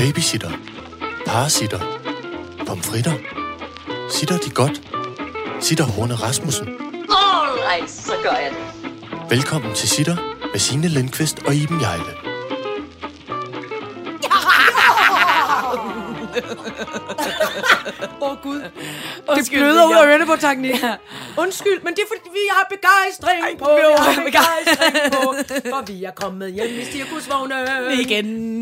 Babysitter. Parasitter. Pomfritter. Sitter de godt? Sitter Horne Rasmussen. Alright, så gør jeg det. Velkommen til Sitter med Signe Lindqvist og Iben Jejle. Åh, oh, Gud. Det bløder ud af ørerne på teknik. Undskyld, men det er fordi, vi har begejstring Ej, på. vi har begejstring på. For vi er kommet hjem i cirkusvogne. igen.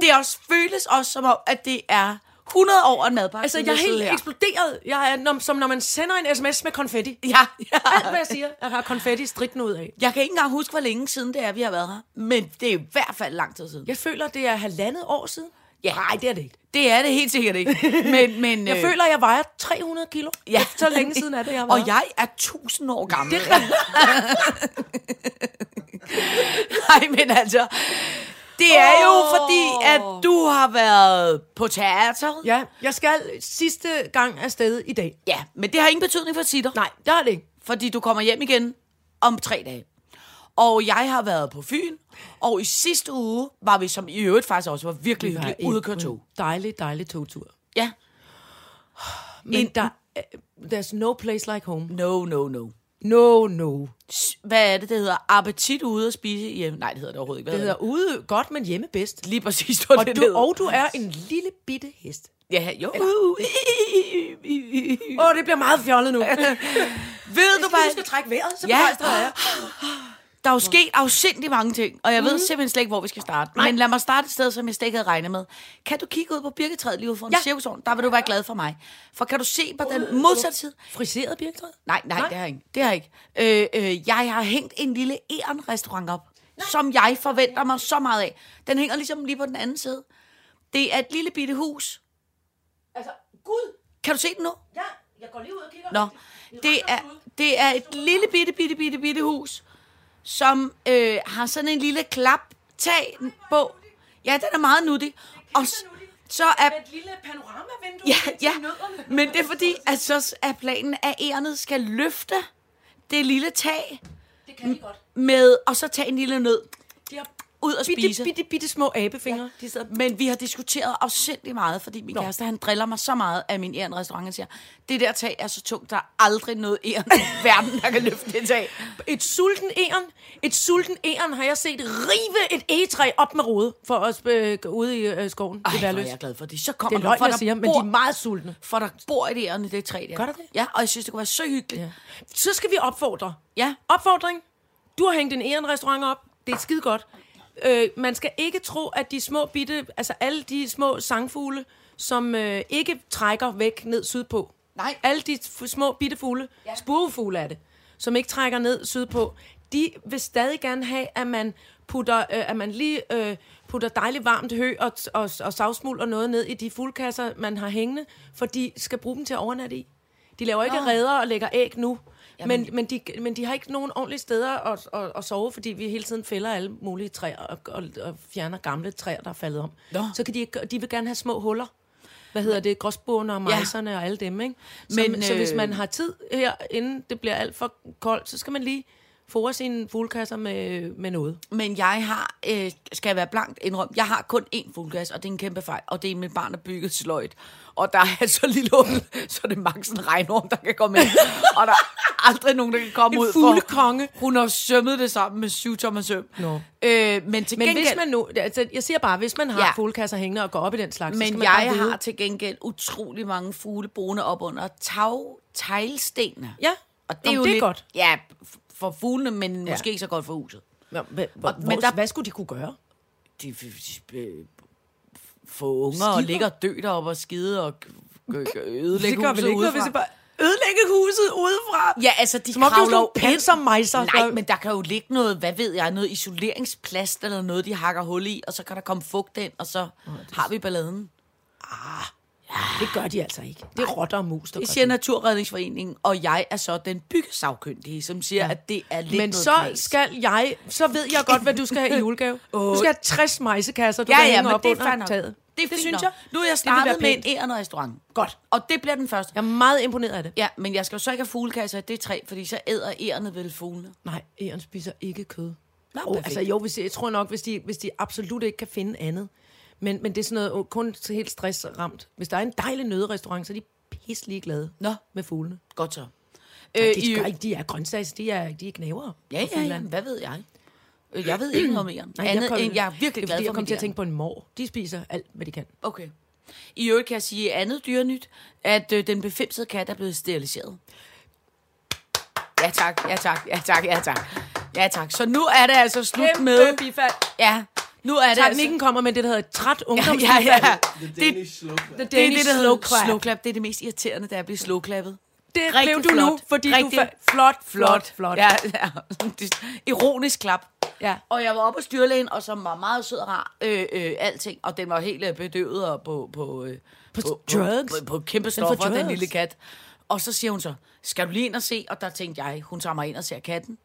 Det også føles også som om, at det er 100 år en madpakke. Altså, jeg er helt her. eksploderet. Jeg er når, som når man sender en sms med konfetti. Ja, ja. Alt, hvad jeg siger, jeg har konfetti strikkende ud af. Jeg kan ikke engang huske, hvor længe siden det er, vi har været her. Men det er i hvert fald lang tid siden. Jeg føler, det er halvandet år siden. Ja. Nej, det er det ikke. Det er det helt sikkert ikke. Men, men, Jeg øh, føler, jeg vejer 300 kilo. Ja. Så længe siden er det, jeg har Og jeg er 1000 år gammel. Det er Nej, men altså... Det er jo Åh. fordi, at du har været på teater. Ja, jeg skal sidste gang afsted i dag. ja men det har ingen betydning for sitter. Nej, det er det ikke. Fordi du kommer hjem igen om tre dage. Og jeg har været på Fyn, og i sidste uge var vi, som i øvrigt faktisk også var virkelig hyggeligt, ude at køre tog. Dejlig, dejlig togtur. Ja. Men En- der, there's no place like home. No, no, no. No, no. Hvad er det, det hedder? Appetit ude at spise hjemme? Nej, det hedder det overhovedet ikke. Hvad Det hedder ude godt, men hjemme bedst. Lige præcis, Og det, du, hedder. og du er en lille bitte hest. Ja, jo. Åh, oh, det bliver meget fjollet nu. Ved du Du hvad? skal trække vejret, så Ja. begejstret er jeg. Der er jo sket afsindig mange ting, og jeg ved simpelthen slet ikke, hvor vi skal starte. Men lad mig starte et sted, som jeg slet ikke havde regnet med. Kan du kigge ud på birketræet lige ud foran Ja. ja. cirkusvogn? Der vil du være glad for mig. For kan du se på den modsatte side? Friseret birktræ? Nej, nej, det har jeg ikke. Det har jeg ikke. Øh, øh, jeg har hængt en lille æren-restaurant op, som jeg forventer mig så meget af. Den hænger ligesom lige på den anden side. Det er et lille bitte hus. Altså, Gud. Kan du se den nu? Ja, jeg går lige ud og kigger. Nå, det er, det er et lille bitte, bitte, bitte, bitte hus, som øh, har sådan en lille klaptag på. Ja, den er meget nuttig. Og s- så er... Et lille panoramavindue Ja, ja, men det er fordi, at så er planen, at ærnet skal løfte det lille tag Det kan de godt. med, og så tage en lille nød De har ud og bitte, spise. bitte, bitte små abefingre. Ja. De sidder Men vi har diskuteret afsindig meget, fordi min Nå. kæreste, han driller mig så meget af min æren restaurant. Han siger, det der tag er så tungt, der er aldrig noget æren i verden, der kan løfte det tag. Et sulten æren, et sulten æren har jeg set rive et egetræ op med rode for at øh, gå ude i øh, skoven. Ej, det er jeg glad for det. Så Det kommer er løgn, for jeg siger, men bor, de er meget sultne. For der bor et æren i det træ der. Gør der det? Ja, og jeg synes, det kunne være så hyggeligt. Ja. Så skal vi opfordre. ja. Opfordring. Du har hængt en æren-restaurant op. Det er skide godt. Øh, man skal ikke tro, at de små bitte, altså alle de små sangfugle, som øh, ikke trækker væk ned sydpå. Nej. Alle de små bitte fugle, ja. spurvefugle er det, som ikke trækker ned sydpå, de vil stadig gerne have, at man putter, øh, at man lige øh, putter dejligt varmt hø og, og, og savsmuld og noget ned i de fuglekasser, man har hængende, for de skal bruge dem til at overnatte i. De laver ikke Nå. redder og lægger æg nu, Jamen. men, men, de, men de har ikke nogen ordentlige steder at, at, at sove, fordi vi hele tiden fælder alle mulige træer og, og, og fjerner gamle træer, der er faldet om. Nå. Så kan de, ikke- de vil gerne have små huller. Hvad hedder det? Gråsbogerne og mejserne ja. og alle dem, ikke? Så, Men, men, så hvis øh, man har tid her, inden det bliver alt for koldt, så skal man lige fore sine fuglekasser med, med noget. Men jeg har, øh, skal jeg være blankt indrømme, jeg har kun én fuglgas, og det er en kæmpe fejl. Og det er mit barn, der bygget sløjt. Og der er så lille hul, så det er maks en regnorm, der kan komme ind. og der er aldrig nogen, der kan komme En ud. fuglekonge. For hun har sømmet det sammen med syv tommer søm. Nå. Øh, men til Men gengæld, hvis man nu, altså, jeg siger bare, hvis man har Ja. fuglekasser hængende og går op i den slags, så skal men man jeg har til gengæld utrolig mange fugle boende op under tag, teglstenene. Ja, Og det Nå, er jo det er lidt, godt. Ja, for fuglene, men ja. måske ikke så godt for huset. Ja, hvad, hvor, men hvor, der- hvad skulle de kunne gøre? de, de, de øh, få unger og Skiver? ligge og dø deroppe og skide og ødelægge det gør huset vel ikke noget, hvis det bare ødelægge huset udefra. Ja, altså, de Som kravler jo pansermejser. Nej, men der kan jo ligge noget, hvad ved jeg, noget isoleringsplast eller noget, de hakker hul i, og så kan der komme fugt ind, og så har vi balladen. Det gør de altså ikke. Det er rotter og mus, der Det siger Naturredningsforeningen, og jeg er så den byggesagkyndige, som siger, ja. at det er lidt Men noget så knas. skal jeg, så ved jeg godt, hvad du skal have i julegave. Du skal have 60 mejsekasser, du Ja, kan ja, hænge men op det er under nok. taget. Det, er det fint synes nok. jeg. Nu er jeg Det vil være startet med en pænt. ærende restaurant. Godt. Og det bliver den første. Jeg er meget imponeret af det. Ja, men jeg skal jo så ikke have fuglekasser det træ, fordi så æder ærerne vel fuglene. Nej, Eon spiser ikke kød. Nå, oh, perfekt. altså jo, hvis, jeg tror nok, hvis de, hvis de absolut ikke kan finde andet. Men, men det er sådan noget kun helt stressramt. Hvis der er en dejlig nøderestaurant, så er de pisselig glade Nå. med fuglene. Godt så. Øh, Øh, de, i- ikke, de er grøntsags, de er, de er knævere. Ja, ja, ja. Hvad ved jeg? Øh, Jeg ved ikke noget mere. Nej, Andet kom- end, jeg er virkelig glad for jeg kom til at tænke på en mor. De spiser alt, hvad de kan. Okay. I øvrigt kan jeg sige andet dyrenyt, at øh, den befimsede kat er blevet steriliseret. Ja tak, ja tak, ja tak, ja tak. Ja tak. Så nu er det altså slut med... bifald. Ja, nu er det altså... Teknikken kommer med det, der hedder et træt Ja, ungdomsbifald. ja, ja. The Det, Danish slow clap. The det er Danish det, der slow hedder clap. slow clap. Det er det mest irriterende, det er at blive slowklappet. Det Rigtig blev du nu, flot. fordi Rigtig du fa- flot, flot, flot. Ja, ja. Ironisk klap. Ja. Og jeg var oppe hos dyrlægen, og som var meget sød og rar, øh, øh, alting. Og den var helt øh, bedøvet og på, på, øh, På på, drugs? På, på, på kæmpe Den stoffer, den drugs. lille kat. Og så siger hun så, skal du lige ind og se? Og der tænkte jeg, hun tager mig ind og ser katten.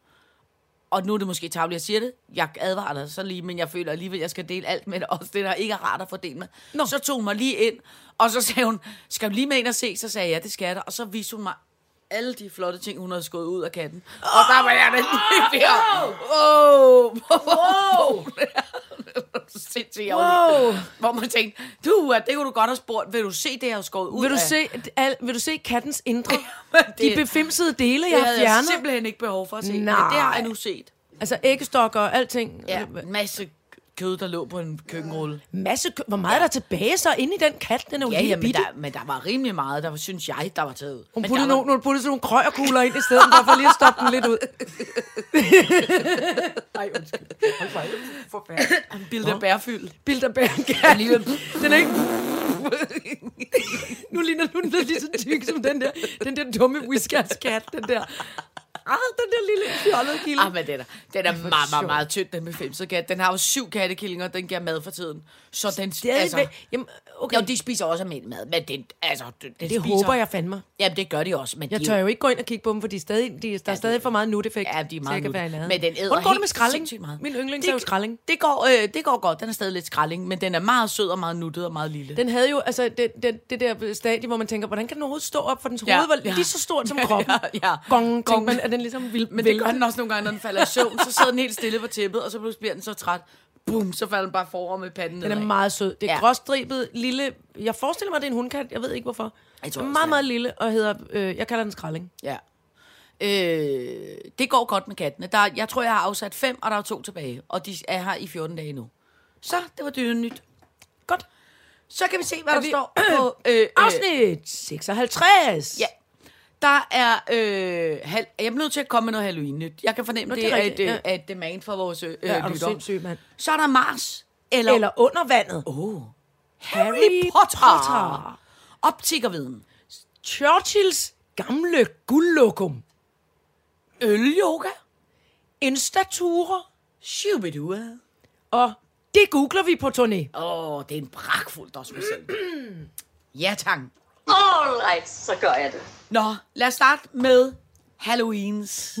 Og nu er det måske tavligt, jeg siger det. Jeg advarer dig så lige, men jeg føler alligevel, at jeg skal dele alt med det. Også det, der ikke er rart at fordele med. Nå. Så tog hun mig lige ind, og så sagde hun, skal du lige med ind og se? Så sagde jeg, ja, det skal jeg da. Og så viste hun mig alle de flotte ting, hun havde skåret ud af katten. Og der var jeg da lige ved at... Wow! Wow! Sindssygt Wow. Hvor man tænkte, du, det kunne du godt have spurgt. Vil du se det, jeg har skåret ud Vil du, af? se, al, vil du se kattens indre? det- De befimsede dele, Det jeg har havde jeg fjernet. simpelthen ikke behov for at se. Men det Nej. har jeg nu set. Altså æggestokker og alting. Ja, masse kød, der lå på en køkkenrulle. Masse kø- Hvor meget ja. er der tilbage så inde i den kat? Den er jo Ja, ja men, der, men der var rimelig meget, der var, synes jeg, der var taget. Hun Men puttede, der var- nogle, nogle, puttede sådan nogle krøjerkugler ind i stedet, for, for lige at stoppe den lidt ud. Ej, undskyld. Bilder bærfyld. Bilderberg. Den er ikke... nu ligner du den lige så tyk som den der, den der dumme whiskers kat, den der. Ah, den der lille fjollede kilde. Ah, men den er, den er meget, meget, meget tynd, den med femset kat. Den har jo syv kattekillinger, den giver mad for tiden. Så den, det er altså, altså, Jamen, okay. jo, de spiser også almindelig mad, men den, altså, den det spiser, håber jeg fandme. Jamen, det gør de også, men Jeg de, tør jo ikke gå ind og kigge på dem, for de er stadig, de, der er stadig for meget nuteffekt. Ja, de er meget nutte. Men den æder Hvordan går det med sindssygt meget. Min yndlings Det- er jo skralding. Det går, øh, det går godt. Den er stadig lidt skralding, men den er meget sød og meget nuttet og meget lille. Den havde jo, altså, det, det, det der stadie, hvor man tænker, hvordan kan den overhovedet stå op, for dens Ja, hoved var ja. lige så stort som kroppen. Ja, ja. Gong, Gong. man, er den ligesom vil, Men det gør den også nogle gange, når den falder i søvn. Så sidder den helt stille på tæppet, og så pludselig bliver den så træt. Bum, så falder den bare forover med panden Den er nedad. meget sød. Det er Ja. gråstribet, lille... Jeg forestiller mig, det er en hundkat. Jeg ved ikke, hvorfor. Jeg tror Den er meget, meget lille, og hedder... Øh, jeg kalder den skralding. Ja. Øh, det går godt med kattene. Der, er- jeg tror, jeg har afsat fem, og der er to tilbage. Og de er her i 14 dage nu. Så, det var dyre nyt. Godt. Så kan vi se, hvad Er der vi- står på... Øh, øh, Afsnit 56. Ja. Der er... Øh, hal- jeg er nødt til at komme med noget Halloween-nyt. Jeg kan fornemme, Nå, det, det er er et, rigtigt, øh, ja. et demand for vores øh, Ja, er sindssyg, mand. Så er der Mars. Eller, Eller under vandet. oh, Harry Potter. Potter. Optikerviden. Churchills gamle guldlokum. Øl-yoga. Instaturer. Shubidua. Og det googler vi på turné. Åh, oh, det er en pragtfuld dåsmedicin. ja, tak. All right, så gør jeg det. Nå, lad os starte med Halloweens.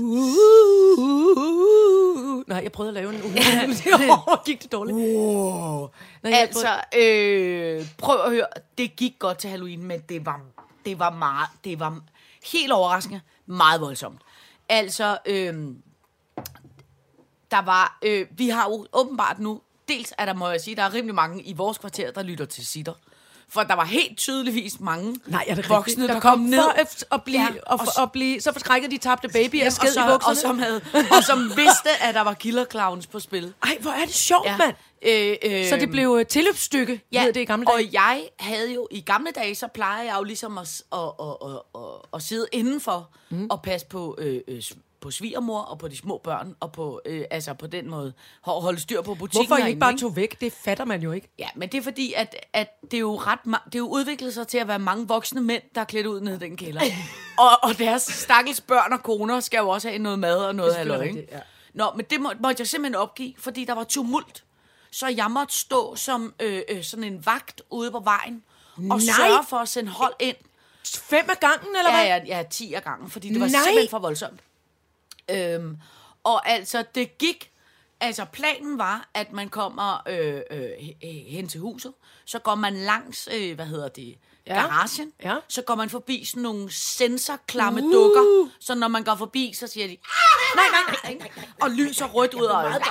Nej, jeg prøvede at lave en uge. det gik det dårligt. Wow. Nej, jeg Altså, øh, prøv at høre. Det gik godt til Halloween, men det var, det var meget, det var helt overraskende, meget voldsomt. Altså, øh, der var, øh, vi har jo åbenbart nu, dels er der, må jeg sige, der er rimelig mange i vores kvarter, der lytter til sitter. For der var helt tydeligvis mange Nej, er det voksne, rigtigt? der, kom ned. for at, at blive, Ja, ja, og og, og, blive, så forskrækket, de tabte baby af og, sked i bukserne. og, som havde, og som vidste, at der var killer clowns på spil. Ej, hvor er det sjovt, ja. mand. Øh, øh, Så det blev uh, tilløbsstykke, ja, hed det i gamle dage. og jeg havde jo, i gamle dage, så plejer jeg jo ligesom at, at, at, at, at, at sidde indenfor mm. og passe på, øh, øh, på svigermor og på de små børn, og på, øh, altså på den måde ho- holde styr på butikken Hvorfor I ikke bare tog væk? Det fatter man jo ikke. Ja, men det er fordi, at, at det, er jo ret, det er jo udviklet sig til at være mange voksne mænd, der er klædt ud ned i den kælder. og, og deres stakkels børn og koner skal jo også have noget mad og noget halløj, ikke? ja. Nå, men det må, måtte jeg simpelthen opgive, fordi der var tumult. Så jeg måtte stå som øh, øh, sådan en vagt ude på vejen, og Nej. sørge for at sende hold ind. Fem af gangen, eller Ja, hvad? ja, ja, 10 af gangen, fordi det var Nej. simpelthen for voldsomt. Øhm, og altså, det gik... Altså, planen var, at man kommer øh, øh, he- hen til huset, så går man langs, øh, hvad hedder det, Ja. garagen, Ja. så går man forbi sådan nogle sensorklamme uh. dukker, så når man går forbi, så siger de, "Ah, nej, nej, nej, nej, nej, og lyser rødt ud af øjnene.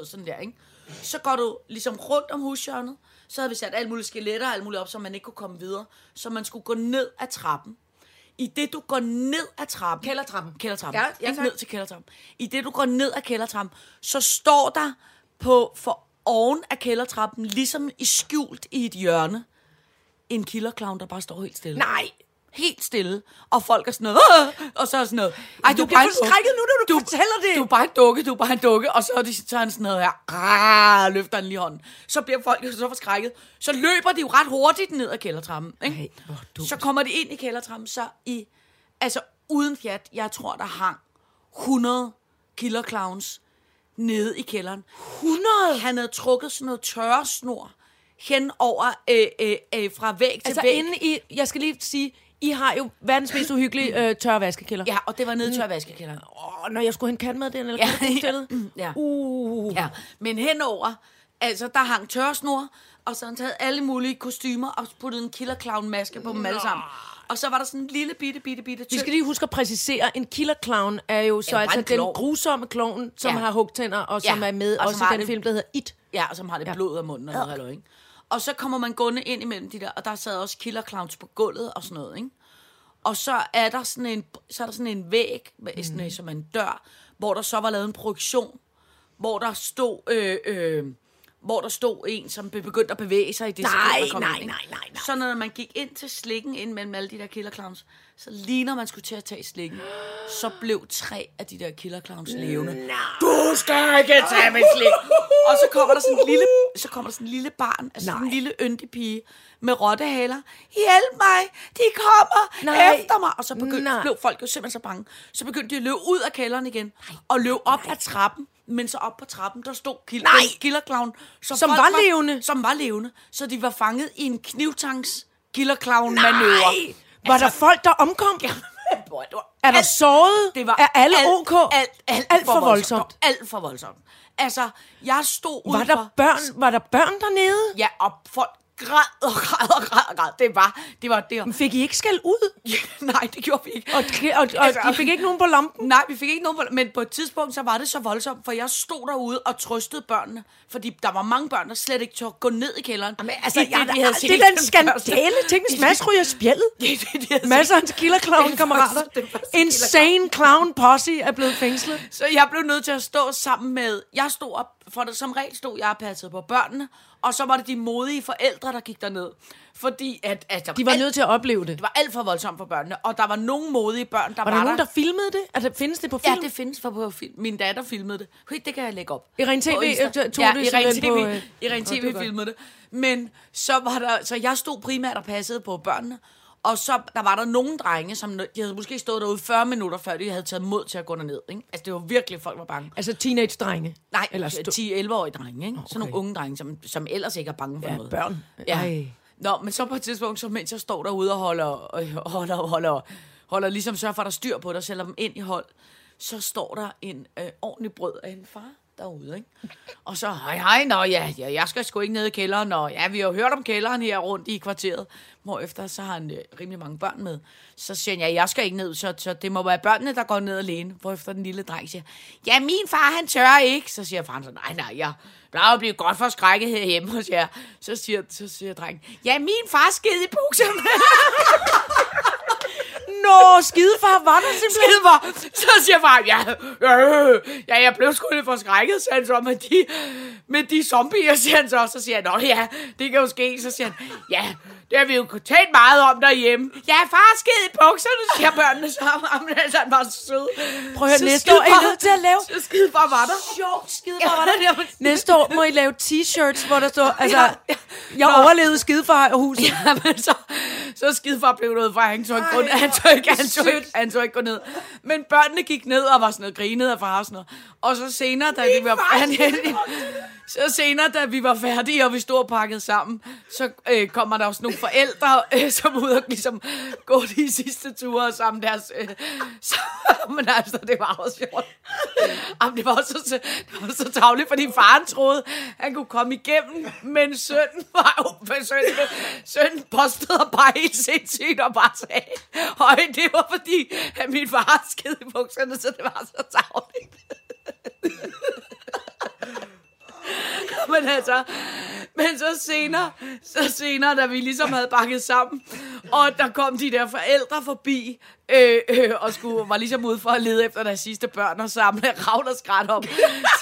Sådan der, ikke? Så går du ligesom rundt om hushjørnet. Så havde vi sat alle mulige skeletter og alt muligt op, så man ikke kunne komme videre. Så man skulle gå ned ad trappen. I det du går ned ad trappen. Kældertrappen. Kældertrappen. Ja, ja, ikke ned til kældertrappen. I det du går ned ad kældertrappen, så står der på for oven af kældertrappen, ligesom i skjult i et hjørne, en killerclown, der bare står helt stille. Nej. Helt stille. Og folk er sådan noget, "Åh!" og så er sådan noget. Ej, Du er bliver forskrækket nu, når du fortæller det. Du er bare en dukke, du er bare en dukke. Og så er, de, så er han sådan noget her, "Ah," løfter han lige hånden. Så bliver folk så forskrækket. Så løber de jo ret hurtigt ned ad kældertrappen. Ikke? Ej, hvor så kommer de ind i kældertrappen, så i, altså uden fjat, jeg tror, der hang 100 killer clowns nede i kælderen. 100? Han havde trukket sådan noget tørresnor hen over øh, øh, øh, fra væg til Altså væg. inde i, jeg skal lige sige, I har jo verdens mest uhyggelige øh, tørre vaskekælder. Ja, og det var nede i tørvaskekælderen. Åh, når jeg skulle hente katmad eller Ja, ja, stillet. ja. Uh. Ja, men henover, altså der hang tørresnor, og så har han taget alle mulige kostymer og puttet en killer clown maske på dem alle sammen. Og så var der sådan en lille bitte, bitte, bitte Vi tynd. skal lige huske at præcisere, en killer clown er jo så bare altså en den klovn. grusomme klovn, som Ja. har hugtænder, og som Ja, er med og også i har den det- film, der hedder It. Ja, og som har det blod af munden og noget, ikke? Og så kommer man gående ind imellem de der, og der sad også killer clowns på gulvet og sådan noget, ikke? Og så er der sådan en, så er der sådan en væg, med sådan en, som en dør, hvor der så var lavet en projektion, hvor der stod, øh, øh, hvor der stod en, som be- begyndte at bevæge sig i det Nej, sekund, nej, nej, nej, nej. Så når man gik ind til slikken, ind mellem alle de der killer clowns, så lige når man skulle til at tage slikken, så blev tre af de der killer clowns levende. Du skal ikke tage mit slik! Og så kommer der sådan en lille, så kommer der sådan en lille barn, altså sådan en Nej. lille yndig pige med rottehaler. Hjælp mig! De kommer Nej. efter mig! Og så begyndte, Nej. blev folk jo simpelthen så bange. Så begyndte de at løbe ud af kælderen igen. Og løbe op ad trappen. Men så op på trappen, der stod kill- Nej. en killer clown. Som folk var levende. Som var levende. Så de var fanget i en knivtangs killer clown manøvre. Nej! Var der folk, der omkom? Var Er der alt- såret? Det var er alle alt, OK? Alt, alt, alt for voldsomt. Alt for voldsomt. Altså, jeg stod Var udenfor. der børn, var der børn dernede? Ja, og folk græd og græd og græd og græd. Det var, det var det. Var. Fik I ikke skal ud? Nej, det gjorde vi ikke. Og, og, og Altså- I fik ikke nogen på lampen? Nej, vi fik ikke nogen, men på et tidspunkt, så var det så voldsomt, for jeg stod derude og trøstede børnene, fordi der var mange børn, der slet ikke turde gå ned i kælderen. Men altså, det, jeg, vi havde det set er den skandale. Tænk, hvis Mads ryger spjældet. Det det, hans killer clown kammerater. Insane clown posse er blevet fængslet. Så jeg blev nødt til at stå sammen med... Jeg stod op, for det, som regel stod jeg og passede på børnene, og så var det de modige forældre, der gik derned. Fordi at, at der De var alt, nødt til at opleve det. det var alt for voldsomt for børnene, og der var nogle modige børn, der Var var, der nogen, der filmede det? Altså, findes det på film? Ja, det findes for på film. Min datter filmede det. Hey, det kan jeg lægge op. Irene På TV, Insta. øh, tog det ja, Irene TV, på, øh, Irene TV var filmede det. Men så var der, så jeg stod primært og passede på børnene, og så der var der nogle drenge, som de havde måske stået derude 40 minutter, før de havde taget mod til at gå derned. Ikke? Altså, det var virkelig, folk var bange. Altså teenage-drenge? Nej, Eller Eller sto- 10-11-årige drenge, ikke? Okay. Sådan nogle unge drenge, som, som ellers ikke er bange for Ja, noget. børn. Ja. Ej. Nå, men så på et tidspunkt, så mens jeg står derude og holder, øh, holder, holder, holder ligesom sørger for, at der er styr på det, og sælger dem ind i hold, så står der en øh, ordentlig brød af en far derude, ikke? Og så, hej, hej, nå ja, ja, jeg skal sgu ikke ned i kælderen, og ja, vi har jo hørt om kælderen her rundt i kvarteret. Hvor efter, så har han øh, rimelig mange børn med. Så siger han, ja, jeg skal ikke ned, så, så det må være børnene, der går ned alene. Hvor efter den lille dreng siger, ja, min far, han tør ikke. Så siger faren så, nej, nej, jeg plejer at blive godt forskrækket herhjemme hos jer. Så siger, så siger drengen, ja, min far sked i bukserne. Nå, skidefar, var der simpelthen? Skidefar. Så siger far, ja, øh, ja, jeg blev sgu lidt forskrækket, sagde han så, med de, med de zombier, siger han så. Så siger han, nå ja, det kan jo ske. Så siger han, ja, det har vi jo talt meget om derhjemme. Ja, far skid i bukserne, siger børnene så. Jamen, altså, han var så sød. Prøv at høre, Så næste år er I nødt til at lave... Så skidefar var der. Sjovt, skidefar Ja, var der. det Næste år må I lave t-shirts, hvor der står, altså, Ja, ja. jeg Nå. overlevede skidefar og huset. Ja, men så, så skidefar blev noget for, han tog ikke, gå, han tog ikke, han tog ikke, han tog ikke gå ned. Men børnene gik ned og var sådan noget, grinede af far og sådan noget. Og så senere, da vi var, han, så senere, da vi var færdige, og vi stod og pakket sammen, så øh, kommer der også nogle forældre, øh, som ud og ligesom gå de sidste ture sammen deres... Øh, så, men altså, det var også sjovt. Jamen, det var også så, det var så travligt, fordi faren troede, han kunne komme igennem, men sønnen var jo... Sønnen, sønnen postede bare helt sindssygt og bare sagde, høj, det var fordi, at min far skede i bukserne, så det var så travligt men altså, men så senere, så senere, da vi ligesom havde bakket sammen, og der kom de der forældre forbi, øh, øh, og skulle, var ligesom ude for at lede efter deres sidste børn og samle ravl og skræt op.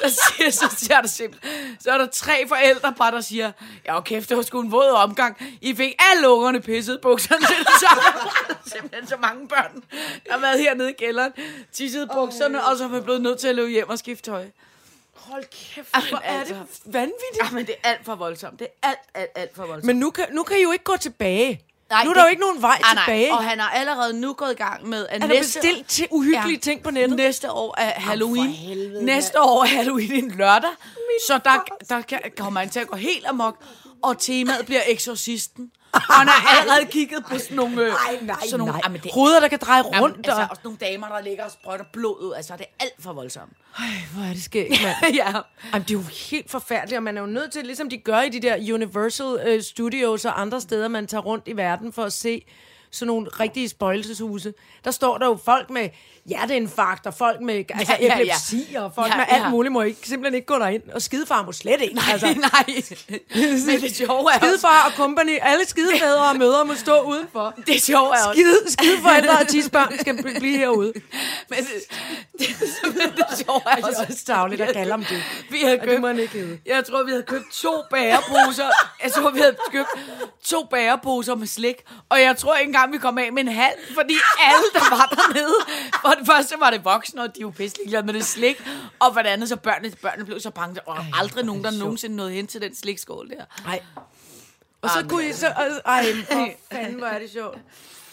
Så siger, så siger der simpelthen, så er der tre forældre bare, der siger, ja, og kæft, det var sgu en våd omgang. I fik alle ungerne pisset bukserne. Så simpelthen så mange børn, der har været hernede i kælderen, tisset bukserne, og så er vi blevet nødt til at løbe hjem og skifte tøj. Hold kæft, Jamen, hvor er altså. det vanvittigt. Ja, men det er alt for voldsomt. Det er alt, alt, alt for voldsomt. Men nu kan, nu kan I jo ikke gå tilbage. Nej, nu er det- der jo ikke nogen vej Ah, nej, tilbage. Og han har allerede nu gået i gang med, at Han har bestilt til uhyggelige ting på nettet. Næste år er Halloween. helvede, næste år er Halloween en lørdag. så der, der kan, kommer han til at gå helt amok. Og temaet bliver eksorcisten. Og han har allerede kigget på sådan nogle... Nej, nej, sådan nogle, nej. Jamen, det, Hoveder, der kan dreje jamen, rundt. altså, og... også nogle damer, der ligger og sprøjter blod ud. Altså, det er alt for voldsomt. Ej, hvor er det skægt, mand. ja. Jamen, det er jo helt forfærdeligt, og man er jo nødt til, ligesom de gør i de der Universal øh, Studios og andre steder, man tager rundt i verden for at se sådan nogle rigtige spøjelseshuse. Der står der jo folk med hjerteinfarkt, og folk med altså, Ja, ja, ja. epilepsi, og folk Ja, med alt ja. muligt må ikke, simpelthen ikke gå derind. Og skidefar må slet ikke. Altså, nej, men det sjove er også, Skidefar og company, alle skidefædre og mødre må stå udenfor. det sjove er også, Skide, skideforældre og tidsbørn skal bl- blive herude. men det, det, det, det sjove er Det er også, også tavligt at kalde om det. vi det må købt, han ikke hedde. jeg tror, vi havde købt to bæreposer. Jeg tror, vi havde købt to bæreposer med slik. Og jeg tror ikke engang, vi kom af med en halv, fordi alle, der var dernede, for det første var det voksne, og de jo pisselig glade med det slik. Og for det andet, så børnene, børnene blev så bange, og Ej, aldrig hvor nogen, der sjovt. nogensinde nåede hen til den slikskål der. Nej. Og så Ah, kunne I så... og- Ej, for fanden, hvor er det sjovt.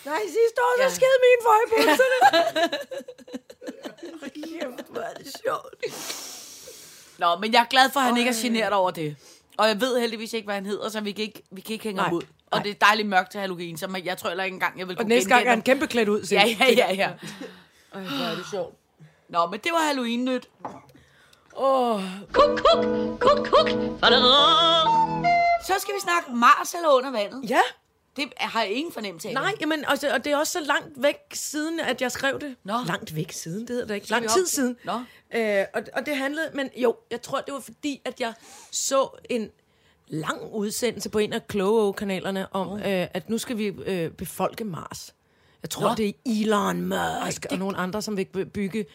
Nej, sidste år, så Ja. skede mine for i bukserne. Kæft, hvor er det sjovt. Nå, men jeg er glad for, at han ikke er generet over det. Og jeg ved heldigvis ikke, hvad han hedder, så vi kan ikke, vi kan ikke hænge Nej, ham ud. Og nej. det er dejligt mørkt til Halloween, så man- jeg tror heller ikke engang, jeg vil Og kunne næste gang er han kæmpe klædt ud. Ja, ja, ja, ja. Ej, hvor er det sjovt. Nå, men det var Halloween-nyt. Åh, Kuk, kuk, kuk, kuk. Så skal vi snakke Mars eller under vandet. ja. Det har jeg ingen fornemmelse af. Nej, jamen, og, det, og det er også så langt væk siden, at jeg skrev det. Nå. Langt væk siden, det hedder det ikke. Lang tid siden. Nå. Øh, og, og det handlede, men jo, jeg tror, det var fordi, at jeg så en lang udsendelse på en af Kloge-kanalerne om, øh, at nu skal vi øh, befolke Mars. Jeg tror, Nå. det er Elon Musk og nogle andre, som vil by- bygge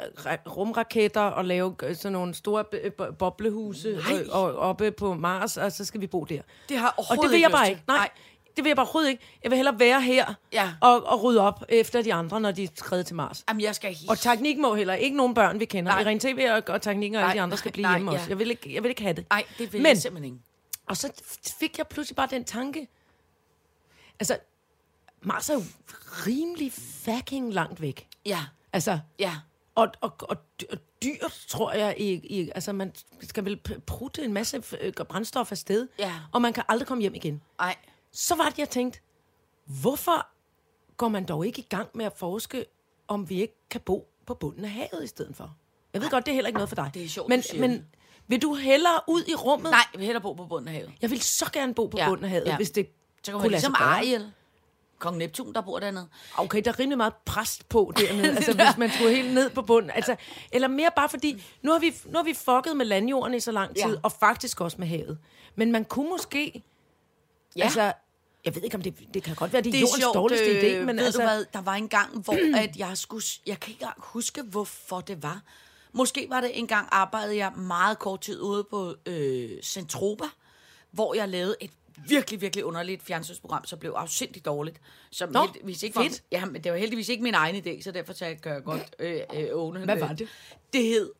ra- rumraketter og lave øh, sådan nogle store b- boblehuse og, og oppe på Mars, og så skal vi bo der. Det har Og det vil jeg bare ikke. Nej, Nej. Det vil jeg bare overhovedet ikke. Jeg vil hellere være her Ja. og, og rydde op efter de andre, når de er skrevet til Mars. Jamen, jeg skal Og teknik må heller ikke nogen børn, vi kender. Nej. Irene TV og, og teknik og alle de andre skal blive nej, hjemme ja. også. Jeg vil, ikke, jeg vil ikke have det. Nej, det vil Men- jeg simpelthen ikke. Og så fik jeg pludselig bare den tanke. Altså, Mars er jo rimelig fucking langt væk. Ja, Altså, ja. og, og, og, og dyrt, tror jeg, i, i, altså man skal vel prutte en masse øh, brændstof afsted, Ja. og man kan aldrig komme hjem igen. Nej. Så var det, jeg tænkte, hvorfor går man dog ikke i gang med at forske, om vi ikke kan bo på bunden af havet i stedet for? Jeg ved godt, det er heller ikke noget for dig. Det er sjovt, men, men vil du hellere ud i rummet? Nej, jeg vil hellere bo på bunden af havet. Jeg vil så gerne bo på Ja, bunden af havet, ja. hvis det Så kan kunne lade ligesom. Ariel. Kong Neptun, der bor dernede. Okay, der er rimelig meget præst på dernede, altså hvis man skulle helt ned på bunden. Altså, eller mere bare fordi, nu har, vi, nu har vi fucket med landjorden i så lang tid, ja. og faktisk også med havet. Men man kunne måske, Ja. altså, jeg ved ikke om det, det kan godt være, det er, Det er jordens sjovt, dårligste øh, idé, men ved altså, du hvad, der var en gang, hvor at jeg skulle, jeg kan ikke huske, hvorfor det var. Måske var det en gang, arbejdede jeg meget kort tid ude på øh, Centropa, hvor jeg lavede et virkelig, virkelig underligt fjernsynsprogram, som blev afsindigt dårligt. Som Nå, heldigvis ikke var, fedt. ja, men det var heldigvis ikke min egen idé, så derfor kan jeg gøre godt øh, øh, åne. Hvad var det? Det hed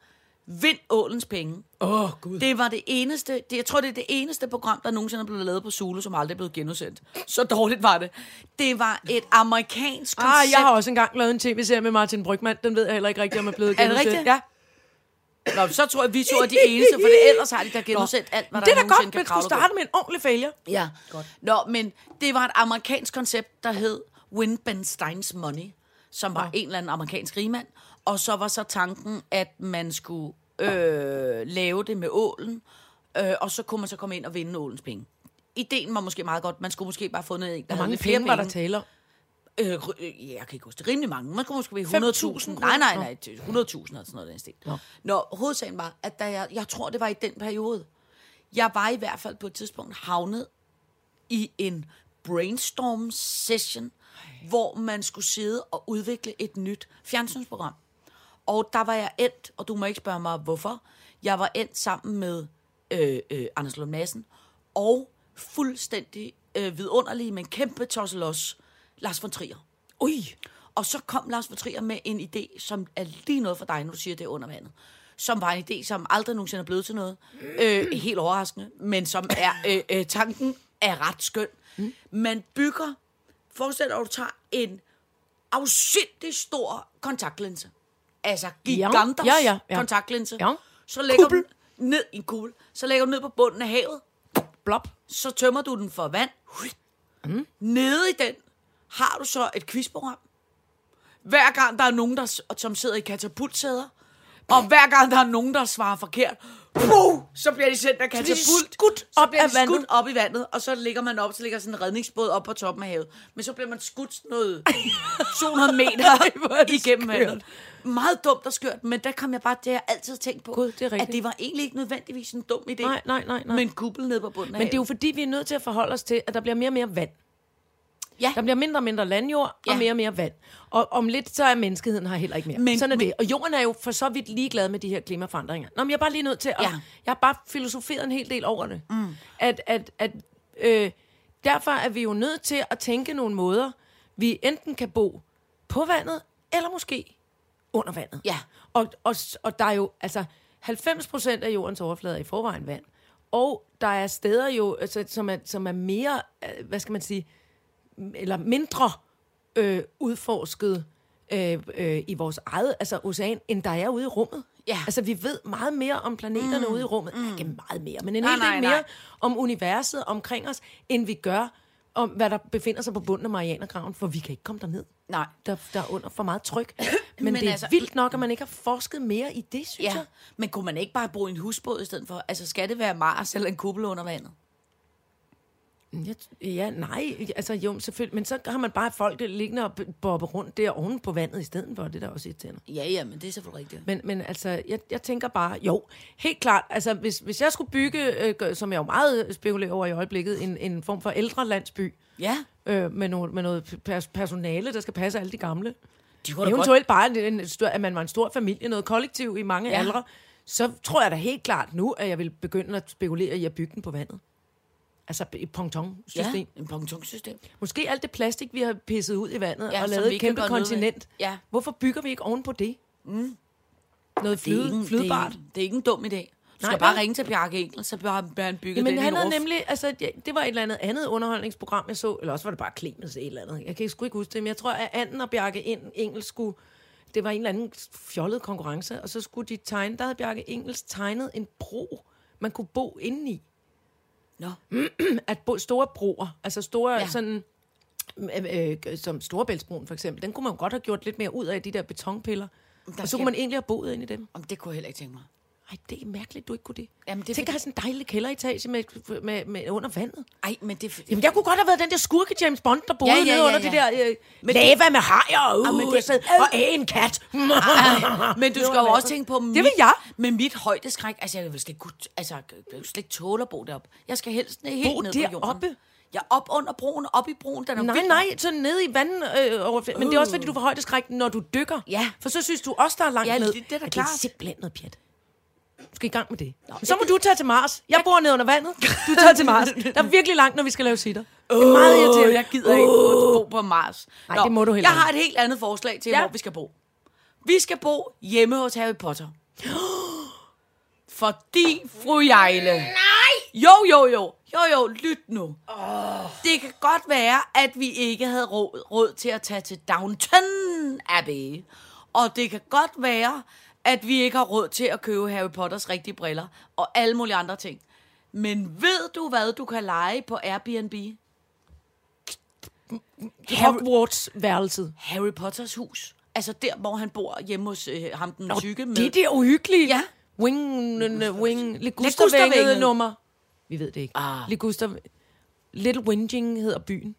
Vind Ålens Penge. åh oh, gud. Det var det eneste, det, jeg tror, det er det eneste program, der nogensinde er blevet lavet på Zulu, som aldrig er blevet genudsendt. Så dårligt var det. Det var et amerikansk koncept. Ah, jeg har også engang lavet en tv-serie med Martin Brygman, den ved jeg heller ikke rigtigt, om er blevet Er det genudsendt. rigtigt? Ja. Nå, så tror jeg, vi to er de eneste, for det, ellers har de da genudsendt alt, hvad Men det er der da godt, man skulle starte med en ordentlig failure. Ja. Godt. Nå, men det var et amerikansk koncept, der hed Win Ben Steins Money, som var en eller anden amerikansk rigmand. Og så var så tanken, at man skulle øh, lave det med ålen, øh, og så kunne man så komme ind og vinde ålens penge. Ideen var måske meget godt. Man skulle måske bare have fundet en, der Hvor havde mange lidt flere penge var der taler? Øh, øh, jeg kan ikke huske det. Rimelig mange. Man kunne måske være 5.000 100.000. Nej, nej, nej. 100.000 eller sådan noget den stil. Nå. Nå, hovedsagen var, at da jeg, jeg tror, det var i den periode. Jeg var i hvert fald på et tidspunkt havnet i en brainstorm session, hvor man skulle sidde og udvikle et nyt fjernsynsprogram. Og der var jeg endt, og du må ikke spørge mig hvorfor, jeg var endt sammen med øh, øh, Anders Lund Madsen og fuldstændig øh, vidunderlig, men kæmpe tosselos, Lars von Trier. Ui. Og så kom Lars von Trier med en idé, som er lige noget for dig, når du siger, det er under vandet. Som var en idé, som aldrig nogensinde er blevet til noget. Øh, helt overraskende, men som er, øh, øh, tanken er ret skøn. Man bygger, forestil dig, at du tager en afsindig stor kontaktlinse. Altså giganters Ja, ja, ja. kontaktlinse. Ja. Så lægger Kuppel. du ned i en kugle. Så lægger du ned på bunden af havet. Blop. Så tømmer du den for vand. Mm. Nede i den har du så et quizprogram. Hver gang der er nogen, der, som sidder i katapultsæder, og hver gang der er nogen, der svarer forkert, puh, så bliver de sendt af katapult. skudt så op bliver af de vandet. skudt op i vandet, og så ligger man op, så ligger sådan en redningsbåd op på toppen af havet. Men så bliver man skudt noget 200 meter er det igennem skørt. vandet. Meget dumt og skørt, men der kom jeg bare, det har jeg altid tænkt på, Gud, det er at det var egentlig ikke nødvendigvis en dum idé. Nej, nej, nej, nej. Men kuppel ned på bunden af Men det er jo havet. fordi, vi er nødt til at forholde os til, at der bliver mere og mere vand. Ja. Der bliver mindre og mindre landjord, Ja. og mere og mere vand. Og om lidt, så er menneskeheden her heller ikke mere. Men- Sådan er men- det. Og jorden er jo for så vidt ligeglad med de her klimaforandringer. Nå, men jeg er bare lige nødt til at... Ja. Jeg har bare filosoferet en hel del over det. Mm. At, at, at øh, derfor er vi jo nødt til at tænke nogle måder, vi enten kan bo på vandet, eller måske under vandet. Ja. Og, og, og der er jo, altså, 90 procent af jordens overflade er i forvejen vand. Og der er steder jo, altså, som, er, som er mere, øh, hvad skal man sige, eller mindre øh, udforsket øh, øh, i vores eget altså ocean, end der er ude i rummet. Ja. Altså, vi ved meget mere om planeterne mm, ude i rummet. Mm. Ikke meget mere, men en Nej, hel del nej. mere om universet omkring os, end vi gør om, hvad der befinder sig på bunden af Marianergraven, for vi kan ikke komme derned. Nej. Der, der er under for meget tryk. Men, Men det er altså, vildt nok, at man ikke har forsket mere i det, synes Ja, jeg. men kunne man ikke bare bruge en husbåd i stedet for? Altså, skal det være Mars eller en kuppel under vandet? Ja, ja, nej, altså jo, selvfølgelig. Men så har man bare folk der liggende og bobbe rundt der oven på vandet i stedet for. Det er da også irriterende. Ja, ja, men det er selvfølgelig rigtigt. Men, men altså, jeg, jeg tænker bare, jo, helt klart, altså hvis, hvis jeg skulle bygge, øh, som jeg jo meget spekulerer over i øjeblikket, en, en form for ældre landsby, Ja, øh, med, no, med noget pers- personale, der skal passe alle de gamle. de da godt... Eventuelt bare, en, en, stor, at man var en stor familie, noget kollektiv i mange ja. aldre, så tror jeg da helt klart nu, at jeg vil begynde at spekulere i at bygge den på vandet. Altså et ponton-system. Ja, en pontonssystem. Måske alt det plastik, vi har pisset ud i vandet Ja, og lavet et kæmpe kontinent. Ja. Hvorfor bygger vi ikke oven på det? Mm. Noget Det er, ikke, flyde, flydbart. det, er, ikke- det er ikke en dum idé. Du skal Nej, bare vel? ringe til Bjarke Engel, så bliver han bygget Jamen, den han havde nemlig, altså, ja, det var et eller andet andet underholdningsprogram, jeg så, eller også var det bare Clemens et eller andet. Jeg kan sgu ikke huske det, men jeg tror, at Anden og Bjarke En- Engel skulle, det var en eller anden fjollet konkurrence, og så skulle de tegne, der havde Bjarke Engels tegnet en bro, man kunne bo indeni. Nå, At store broer, altså store Ja. sådan, øh, øh, som Storebæltsbroen for eksempel, den kunne man godt have gjort lidt mere ud af, de der betonpiller. Og så kunne man egentlig have boet ind i dem. om det kunne jeg heller ikke tænke mig. Ej, det er mærkeligt, du ikke kunne det. Jamen, det Tænk fordi- at have sådan en dejlig kælderetage med, med, med, under vandet. Ej, men det fordi... Jamen, jeg kunne godt have været den der skurke James Bond, der boede Ja, ja, ja, ja, ja, under ja. det der øh, Men lava med hajer og, uh, men men det- det, og en kat. Men du skal jo også tænke på mit, vil jeg. med mit højdeskræk. Altså, jeg vil slet ikke, kunne, altså, jeg vil slet ikke tåle at bo deroppe. Jeg skal helst helt Bo ned på jorden. deroppe? Ja, op under broen, op i broen. Den er Nej, vildt nej, så nede i vandet. Øh, over, men det er også, fordi du får højdeskræk, når du dykker. Ja. For så synes du også, der er langt Ja, ned. det- det er da Ej, klart. Det er simpelthen noget pjat. Du skal i gang med det. Nå, så må du tage til Mars. Jeg bor nede under vandet. Du tager til Mars. Der er virkelig langt, når vi skal lave sitter. Det er meget irriterende. Jeg gider ikke bo på Mars. Nej, det må du heller Jeg har et helt andet forslag til, Ja. hvor vi skal bo. Vi skal bo hjemme hos Harry Potter. Fordi, fru Jejle... Nej! Jo, jo, jo. Jo, jo, lyt nu. Oh. Det kan godt være, at vi ikke havde råd, råd til at tage til Downton Abbey. Og det kan godt være, at vi ikke har råd til at købe Harry Potters rigtige briller. Og alle mulige andre ting. Men ved du, hvad du kan lege på Airbnb? Hogwarts-værelset. Harry Potters hus. Altså der, hvor han bor hjemme hos øh, ham den tykke med. Det der uhyggelige. Ja. Wing, wing, Ligustervænget. Nummer. Vi ved det ikke. Ah. Liguster, Little Whinging hedder byen.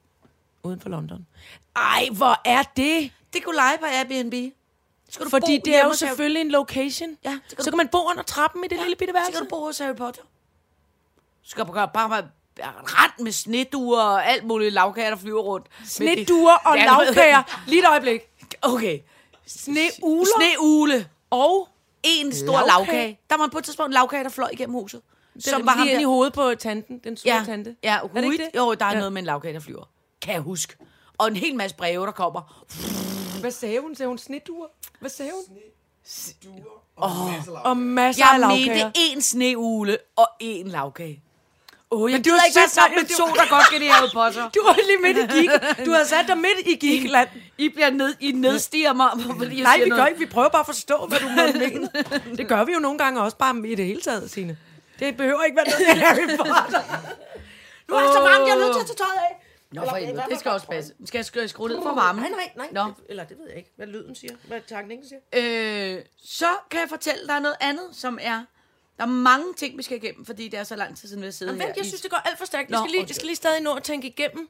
Uden for London. Ej, hvor er det? Det kunne lege på Airbnb. Skal du Fordi bo det er jo selvfølgelig en location. Ja, så kan så du- kan man bo under trappen i det lille bitte Så værelse. kan du bo hos Harry Potter. skal bare, bare ret med sneduer og alt muligt lavkager, der flyver rundt. Sneduer og Ja, lavkager. Lige et øjeblik. Okay. Sneuler Sneugle. og En stor Lagkage. lavkage. Der var på et tidspunkt en lavkage, der fløj igennem huset. som var lige inde i hovedet på tanten, den store ja, tante. Ja, er det ikke det? Jo, der er Ja. noget med en lavkage, der flyver. Kan jeg huske. Og en hel masse breve, der kommer. Hvad sagde hun? Sagde hun sneduer? Hvad sagde hun? Oh. Og masser af Jeg lavkager. mente en sneugle og en lavkage. Åh, oh, jeg du gider har ikke være sammen dig- med to, der godt kan lide Harry Potter. Du var lige midt i geek. Du havde sat dig midt i geekland. I bliver ned, I nedstiger mig, fordi jeg Nej, vi gør noget. ikke. Vi prøver bare at forstå, hvad du måtte mene. Det gør vi jo nogle gange også bare i det hele taget, Signe. Det behøver ikke være noget med Harry Potter. Nu er det så varmt, jeg er nødt til at tage tøjet af. Nå, for helvede, det skal også passe. Skal jeg skrue, skrue ned for varmen? Nej, nej, nej. Nå. Det, eller det ved jeg ikke, hvad lyden siger. Hvad takningen siger. Øh, så kan jeg fortælle dig noget andet, som er... Der er mange ting, vi skal igennem, fordi det er så lang tid siden, vi har siddet Men her. jeg i synes, det går alt for stærkt. Vi Nå, skal, lige, vi skal lige stadig nå at tænke igennem.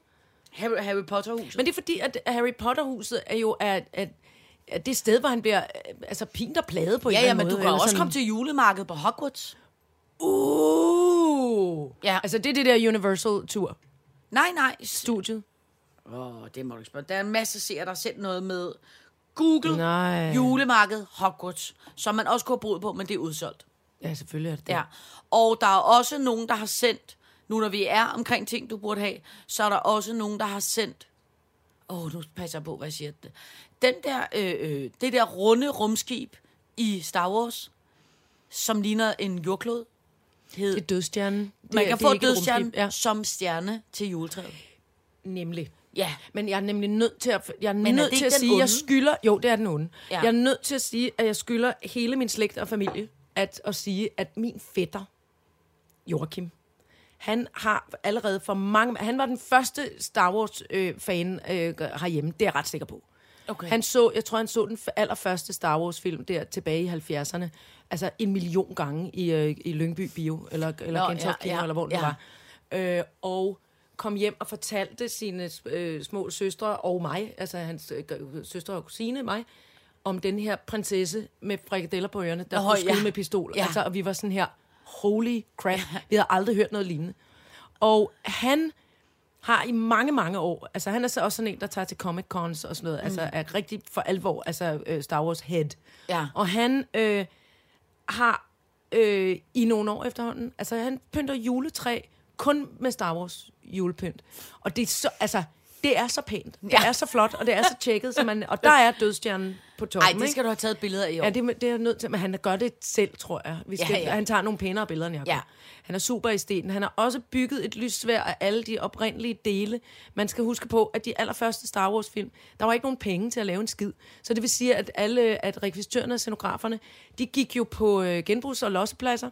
Harry, Harry Potter-huset. Men det er fordi, at Harry Potter-huset er jo at, at, at det sted, hvor han bliver øh, altså, pint og pladet på en ja, eller ja, anden men du måde. kan også sådan- komme til julemarkedet på Hogwarts. Uh! Ja. Altså, det er det der Universal-tur. Nej, nej. Studiet. Åh, oh, det må du ikke spørge. Der er en masse seere, der har sendt noget med Google, Nej. julemarked, Hogwarts, som man også kunne have brugt på, men det er udsolgt. Ja, selvfølgelig er det det. Ja. Og der er også nogen, der har sendt, nu når vi er omkring ting, du burde have, så er der også nogen, der har sendt, åh, oh, nu passer jeg på, hvad jeg siger. Den der, øh, øh, det der runde rumskib i Star Wars, som ligner en jordklod, hed, Det er dødstjernen. Det man kan det få dødstjernen. Ja, som stjerne til juletræet. nemlig. Ja. Men jeg er nemlig nødt til at, jeg er er nødt til at sige, at jeg skylder... Jo, det er den onde. Ja. Jeg er nødt til at sige, at jeg skylder hele min slægt og familie at, at sige, at min fætter, Joachim, han har allerede for mange... Han var den første Star Wars-fan øh, herhjemme, det er jeg ret sikker på. Okay. Han så, jeg tror, han så den allerførste Star Wars-film der tilbage i 70'erne. Altså en million gange i, øh, i Lyngby Bio, eller, eller Nå, Gentofte ja, Kino, ja, eller hvor det ja. var. Øh, og kom hjem og fortalte sine øh, små søstre og mig, altså hans øh, g- søstre og kusine mig, om den her prinsesse med frikadeller på ørerne, der kunne skyde ja. med pistol. Ja. Altså, og vi var sådan her, holy crap, vi havde aldrig hørt noget lignende. Og han har i mange, mange år, altså han er så også sådan en, der tager til Comic Cons og sådan noget, mm. altså er rigtig for alvor, altså øh, Star Wars head. Ja. Og han øh, har øh, i nogle år efterhånden, altså han pynter juletræ kun med Star Wars julepynt. Og det er så, altså, det er så pænt. Det Ja. er så flot, og det er så tjekket, så man, og der er dødstjernen på toppen. Nej, det skal du have taget billeder af i år. Ja, det, det er nødt til, men han gør det selv, tror jeg. Vi skal, Ja, ja. Han tager nogle pænere billeder, end jeg Ja. ja. Han er super i stenen. Han har også bygget et lyssvær af alle de oprindelige dele. Man skal huske på, at de allerførste Star Wars-film, der var ikke nogen penge til at lave en skid. Så det vil sige, at alle at rekvisitørerne og scenograferne, de gik jo på øh, genbrugs- og lossepladser.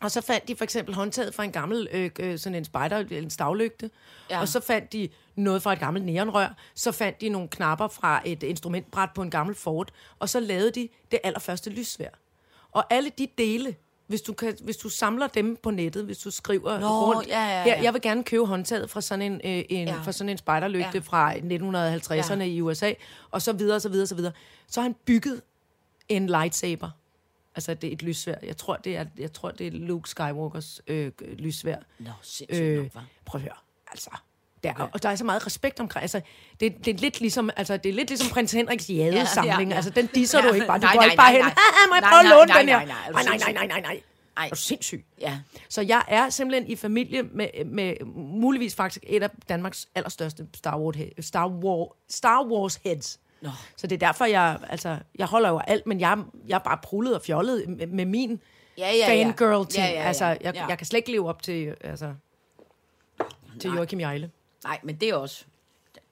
Og så fandt de for eksempel håndtaget fra en gammel øh, øh, sådan en spider, en stavlygte. Ja. Og så fandt de noget fra et gammelt neonrør. Så fandt de nogle knapper fra et instrumentbræt på en gammel Ford. Og så lavede de det allerførste lyssvær. Og alle de dele, hvis du, kan, hvis du samler dem på nettet, hvis du skriver Nå, rundt, ja, ja, Her, ja. jeg vil gerne købe håndtaget fra sådan en, øh, en, Ja. fra sådan en spiderlygte Ja. fra 1950'erne Ja. ja. i USA, og så videre, så videre, så videre. Så har han bygget en lightsaber. Altså, det er et lyssvær. Jeg tror, det er, jeg tror, det er Luke Skywalkers øh, lyssvær. Nå, sindssygt Øh, nok, hva'? prøv at høre. Altså, der, okay. og der er så meget respekt omkring. Altså, det, det, er lidt ligesom, altså, det er lidt ligesom prins Henriks jæde-samling. Ja, ja, Ja. Altså, den disser Ja, du ikke bare. Du nej, går nej, ikke bare nej, hen. nej. "Ah, Må jeg Nej, prøve at nej, låne nej, den her? nej, nej, Nej, nej, nej, nej. Ej. Er du sindssyg? Ja. Så jeg er simpelthen i familie med, med muligvis faktisk et af Danmarks allerstørste Star Wars, Star Wars, Star Wars heads. Nå. Så det er derfor, jeg, altså, jeg holder jo alt, men jeg, jeg er bare prullet og fjollet med, med min Ja, ja, ja. fangirl-ting. Ja, ja, ja. Altså, jeg, Ja. jeg kan slet ikke leve op til, altså, til Joachim Jejle. Nej, men det er også...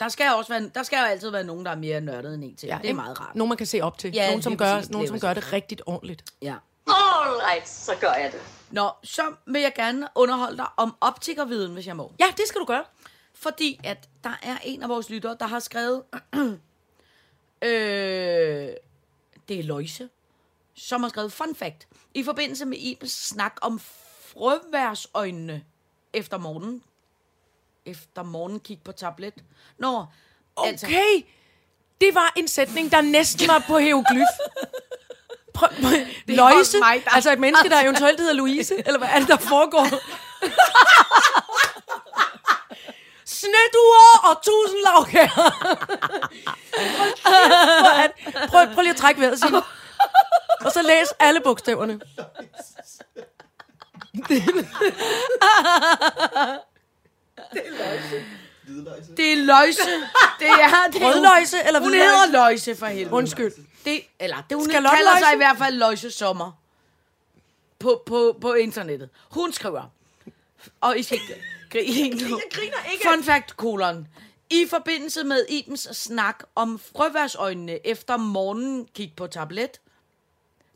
Der skal, også være, der skal jo altid være nogen, der er mere nørdet end en til. Ja, det er meget rart. Nogen, man kan se op til. Ja, Ja, nogen, som, gør, præcis, nogen, som gør det rigtigt ordentligt. Ja. All right, så gør jeg det. Nå, så vil jeg gerne underholde dig om optikerviden, hvis jeg må. Ja, det skal du gøre. Fordi at der er en af vores lyttere, der har skrevet... øh, det er Løjse, som har skrevet fun fact. I forbindelse med Ibens snak om frøværsøjnene efter morgenen. Efter morgen kig på tablet. Nå, altså, Okay, det var en sætning, der næsten var på hieroglyf. Prøv, er Løjse, også mig, der- altså et menneske, der eventuelt hedder Louise, eller hvad er det, der foregår? Sneduer og tusind lavkager. prøv, prøv, prøv lige at trække vejret, Signe. Og så læs alle bogstaverne. Det er løjse. Det er, det er Rødløjse eller Hun hvidløjse? hedder løjse for helvede. Undskyld. Det, eller det, hun Skalotløjse? kalder sig i hvert fald løjse sommer. På, på, på internettet. Hun skriver, og I skal ikke grine nu. Jeg griner ikke. Fun fact, kolon. I forbindelse med Ibens snak om frøværsøjnene efter morgenen gik på tablet.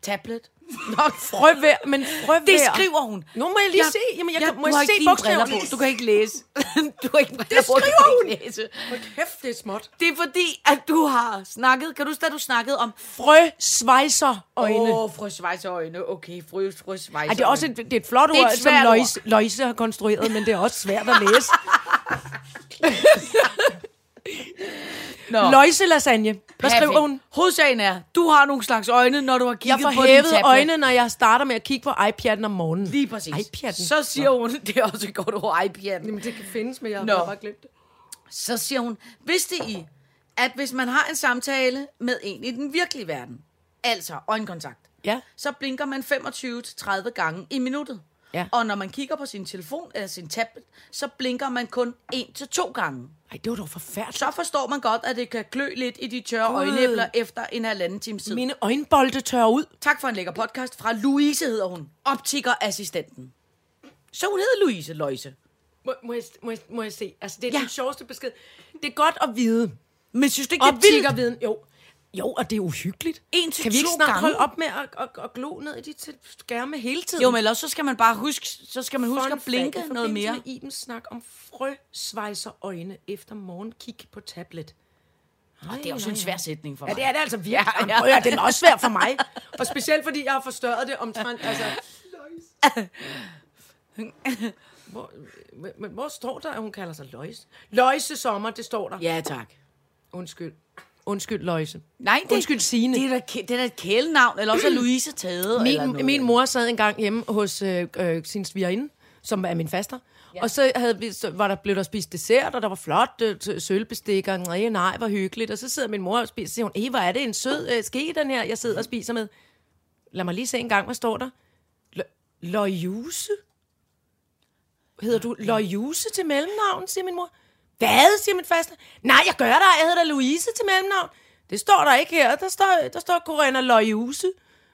Tablet? Nå, Frøvær, men frøvær. det skriver hun. Nu må jeg lige se. Jamen, jeg, kan, må du jeg har se bogstaverne? på. Du kan ikke læse. Du har ikke briller Det på. du skriver kan hun. ikke Læse. Kæft, det er småt. Det er fordi, at du har snakket... Kan du huske, du snakkede om... Frøsvejser øjne. Åh, oh, frøsvejseøjne. Okay, frø, frøsvejseøjne. Ej, det er også et, det er et flot Det er ord, et som svært Løjse, Løjse har konstrueret, men det er også svært at læse. Nå. Løjse lasagne. Hvad Perfekt. skriver hun? Hovedsagen er, du har nogle slags øjne, når du har Jeg kigget får på din hævet tablet. øjne, når jeg starter med at kigge på iPad'en om morgenen. Lige præcis. iPad'en. Så siger hun, det er også et godt ord, iPad'en. Jamen, det kan findes, men jeg Nå. har bare glemt det. Så siger hun, vidste I, at hvis man har en samtale med en i den virkelige verden, altså øjenkontakt, Ja. så blinker man 25-30 gange i minuttet. Ja. Og når man kigger på sin telefon eller sin tablet, så blinker man kun 1-2 gange. Ej, det var dog forfærdeligt. Så forstår man godt, at det kan klø lidt i de tørre Gud. øjenæbler efter en halvanden times tid. Mine øjenbolde tør ud. Tak for en lækker podcast fra Louise, hedder hun. Optikerassistenten. Så hun hedder Louise Løjse. Må, må, jeg, må, jeg, må jeg se? Altså, det er Ja. den sjoveste besked. Det er godt at vide. Men synes du ikke, det er vildt? Jo. Jo, og det er uhyggeligt. En til Kan vi ikke snart gange? holde op med at, at, at glo ned i de til- skærme hele tiden? Jo, men ellers så skal man bare huske, så skal man huske Fun at blinke i noget mere. med Ibens snak om frøsvejser øjne efter morgenkig på tablet. Ej, Det er også en svær sætning for Ja, mig. det er det altså virkelig. Ja, Ja, ja. ja. Ja, den er også svær for mig. Og specielt fordi jeg har forstørret det omtrent. Altså, hvor, men, hvor står der, at hun kalder sig Løjse? Løjse sommer, det står der. Ja, tak. Undskyld. Undskyld, Løjse. Nej, det, Undskyld, Signe. Det er, da, det er da et kælenavn, eller også er Louise taget. eller Min, noget. min mor sad engang hjemme hos øh, øh, sin svigerinde, som er min faster. Ja. Og så, havde vi, så var der, blev der spist dessert, og der var flot øh, sølvbestik, og nej, nej, hvor hyggeligt. Og så sidder min mor og spiser, og siger hun, "Ej, hvor er det en sød øh, ske, den her, jeg sidder og spiser med. Lad mig lige se en gang, hvad står der? Løjuse? Hedder du Løjuse til mellemnavn, siger min mor. Hvad, siger min faster. Nej, jeg gør der, jeg hedder Louise til mellemnavn. Det står der ikke her. Der står, der står Corinna Løjuse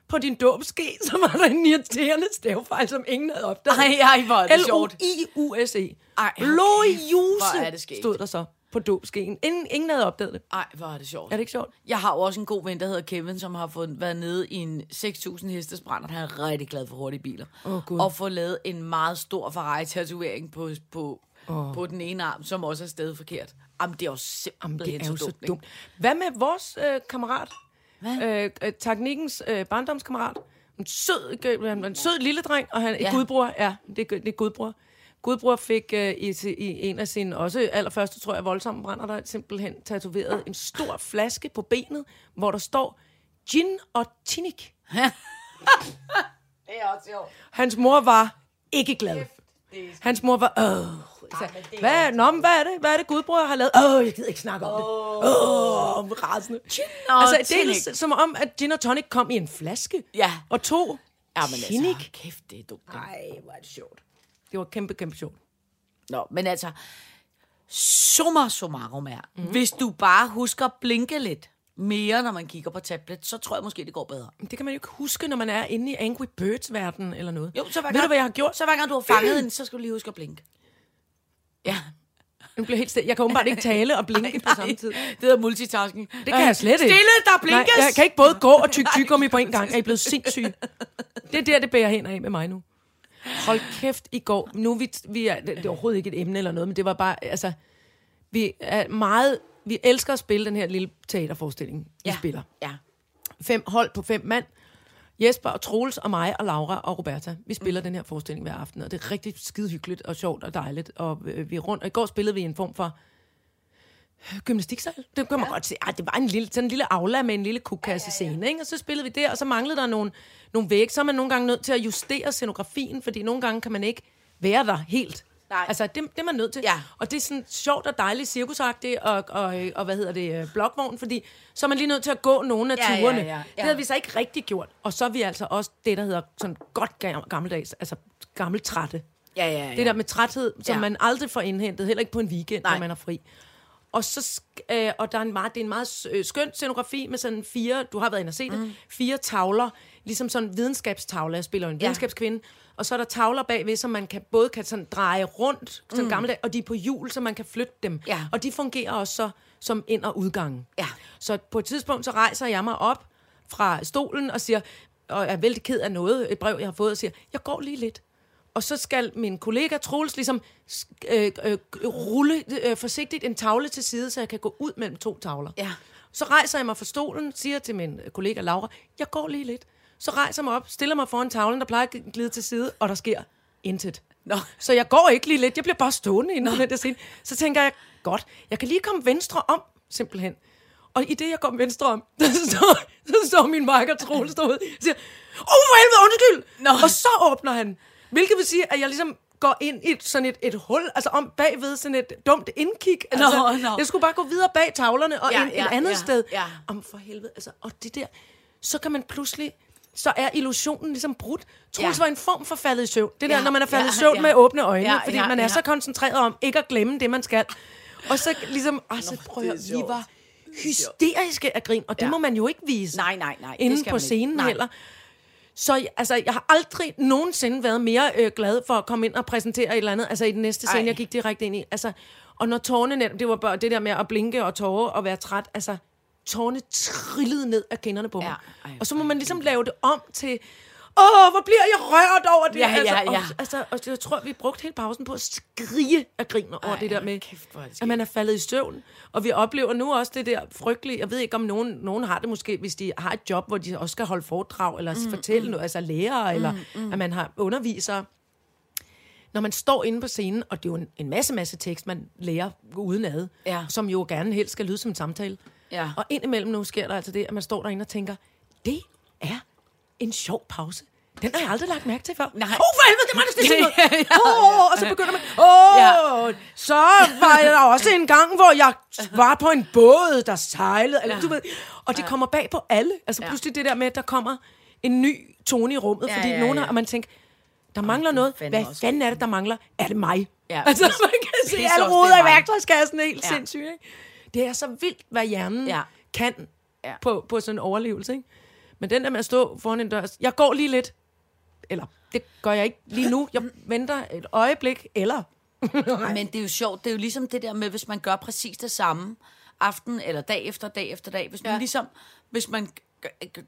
på din dåbske, som var der en irriterende stavefejl, som ingen havde opdaget. Ej, ej, hvor er det sjovt. L-O-I-U-S-E. Ej, okay. Løjuse det stod der så på dåbskeen. Ingen, ingen havde opdaget det. Ej, hvor er det sjovt. Er det ikke sjovt? Jeg har jo også en god ven, der hedder Kevin, som har fået, været nede i en 6.000 hestes brand, og han er rigtig glad for hurtige biler. Åh, Gud. og få lavet en meget stor Ferrari-tatovering på, på, oh. på den ene arm, som også er stadig forkert. Jamen, det er jo Jamen, simpelthen det er jo så dumt. ikke? dumt. Hvad med vores øh, kammerat? Øh, øh, teknikkens øh, barndomskammerat. En sød, øh, en sød lille dreng, og han er Ja. ja. gudbror. Ja, det er, det er gudbror. Gudbror fik øh, i, i en af sine, også allerførste, tror jeg, voldsomme brænder, der simpelthen tatoveret en stor flaske på benet, hvor der står gin og tonic. Det er også sjovt. Hans mor var ikke glad. Hans mor var, åh, så, hvad, nå, men hvad er det? Hvad er det, gudbror har lavet? Åh, jeg gider ikke snakke om det. Åh, oh, rasende. og altså, tonic. dels som om, at gin og tonic kom i en flaske. Ja. Og to, Ja, men tonic. altså, kæft, det er dumt. Ej, hvor er det sjovt. Det var kæmpe, kæmpe sjovt. Nå, men altså, summa summarum er, mm. hvis du bare husker at blinke lidt mere, når man kigger på tablet, så tror jeg måske, det går bedre. Men det kan man jo ikke huske, når man er inde i Angry Birds-verdenen eller noget. Jo, så hver Ved gang, du, hvad jeg har gjort? Så hver gang du har fanget en, så skal du lige huske at blinke. Ja. Nu bliver jeg helt stille. Jeg kan åbenbart ikke tale og blinke på samme tid. Det hedder multitasking. Det kan jeg slet ikke. Stille, der blinkes! Nej, jeg kan ikke både gå og tykke tyggegummi på en gang. Er I blevet sindssyge? Det er der, det bærer hen af med mig nu. Hold kæft i går. Nu vi, vi er, det er overhovedet ikke et emne eller noget, men det var bare, altså, vi er meget, vi elsker at spille den her lille teaterforestilling, vi Ja. spiller. Ja. Fem hold på fem mand. Jesper og Troels og mig og Laura og Roberta. Vi spiller mm. den her forestilling hver aften, og det er rigtig skide hyggeligt og sjovt og dejligt. Og øh, vi er rundt, og i går spillede vi en form for gymnastiksal. Det kan man ja. godt se. Ah, det var en lille, sådan en lille aula med en lille kukkasse scene, ja, ja, ja. ikke? Og så spillede vi der, og så manglede der nogle, nogle væg. Så er man nogle gange nødt til at justere scenografien, fordi nogle gange kan man ikke være der helt. Nej. Altså, det, det er man nødt til. Ja. Og det er sådan sjovt og dejligt cirkusagtigt, og, og, og hvad hedder det, øh, blokvogn, fordi så er man lige nødt til at gå nogle af Ja, ja, turene. ja, ja. Det havde vi så ikke rigtig gjort. Og så er vi altså også det, der hedder sådan godt gam- gammeldags, altså gammel trætte. Ja, ja, ja. Det der med træthed, som Ja. man aldrig får indhentet, heller ikke på en weekend, Nej. når man er fri. Og, så, øh, og der er en meget, det er en meget skøn scenografi med sådan fire, du har været inde og se det, mm. fire tavler, ligesom sådan en videnskabstavle. Jeg spiller en Ja. videnskabskvinde. Og så er der tavler bagved, så man kan både kan sådan dreje rundt, sådan mm. gamle og de er på hjul, så man kan flytte dem. Ja. Og de fungerer også så, som ind- og udgangen. Ja. Så på et tidspunkt, så rejser jeg mig op fra stolen og siger, og jeg er vældig ked af noget, et brev, jeg har fået, og siger, jeg går lige lidt. Og så skal min kollega Troels ligesom øh, øh, rulle øh, forsigtigt en tavle til side, så jeg kan gå ud mellem to tavler. Ja. Så rejser jeg mig fra stolen, siger til min kollega Laura, jeg går lige lidt. Så rejser mig op, stiller mig foran tavlen, der plejer at glide til side, og der sker intet. Nå. Så jeg går ikke lige lidt, jeg bliver bare stående inden for den der scene. Så tænker jeg, godt, jeg kan lige komme venstre om, simpelthen. Og i det, jeg går venstre om, så står, så står min makker Troels derude og siger, åh, oh, for helvede, undskyld! Nå. Og så åbner han. Hvilket vil sige, at jeg ligesom går ind i et, sådan et, et hul, altså om bagved sådan et dumt indkig. Altså, nå. Jeg skulle bare gå videre bag tavlerne og ja, ind ja, et andet ja, sted. ja. Om for helvede, altså, og det der, så kan man pludselig, så er illusionen ligesom brudt. Troels Ja. var en form for faldet i søvn. Det der, Ja, når man er faldet ja, i søvn ja. med åbne øjne, Ja, fordi ja, man er ja. så koncentreret om ikke at glemme det, man skal. Og så ligesom, altså, prøv at vi var hysteriske af grin, og det Ja. må man jo ikke vise. Nej, nej, nej, det Inden skal på man ikke. scenen Nej. heller. Så altså, jeg har aldrig nogensinde været mere øh, glad for at komme ind og præsentere et eller andet. Altså i den næste scene, Ej. jeg gik direkte ind i. Altså, og når tårne netop, det var bare det der med at blinke og tåre og være træt. Altså, tårne trillede ned af kinderne på mig. Ja. Ej, og så må man ligesom lave det om til, åh, hvor bliver jeg rørt over det. Ja, altså, ja, ja. Og, altså, og jeg tror, vi brugte hele pausen på at skrige af grin over Ej, det der med, kæft, det at man er faldet i søvn. Og vi oplever nu også det der frygtelige, jeg ved ikke om nogen, nogen har det måske, hvis de har et job, hvor de også skal holde foredrag, eller mm, fortælle noget, altså lærere, eller mm, at man har undervisere. Når man står inde på scenen, og det er jo en, en masse, masse tekst, man lærer udenad, Ja. som jo gerne helst skal lyde som en samtale. Ja. Og indimellem nu sker der altså det, at man står derinde og tænker, det er en sjov pause. Den har jeg aldrig lagt mærke til før. Nej. Åh, oh, for helvede, det var skal sige noget. Ja, ja, Åh, og så begynder man, åh, så var der også en gang, hvor jeg var på en båd, der sejlede, eller du ved, og det kommer bag på alle. Altså Ja. pludselig det der med, at der kommer en ny tone i rummet, Ja, fordi ja, nogen har, ja. og man tænker, der mangler noget. Hvad fanden er det, der mangler? Er det mig? Ja, altså, man kan se alle ruder det er i værktøjskassen, helt Ja. ja. sindssygt, ikke? Det er så vildt, hvad hjernen Ja. kan Ja. På, på sådan en overlevelse, ikke? Men den der med at stå foran en dør, jeg går lige lidt, eller det gør jeg ikke lige nu, jeg venter et øjeblik, eller... Men det er jo sjovt. Det er jo ligesom det der med, hvis man gør præcis det samme aften eller dag efter dag efter dag. Hvis man Ja. ligesom, hvis man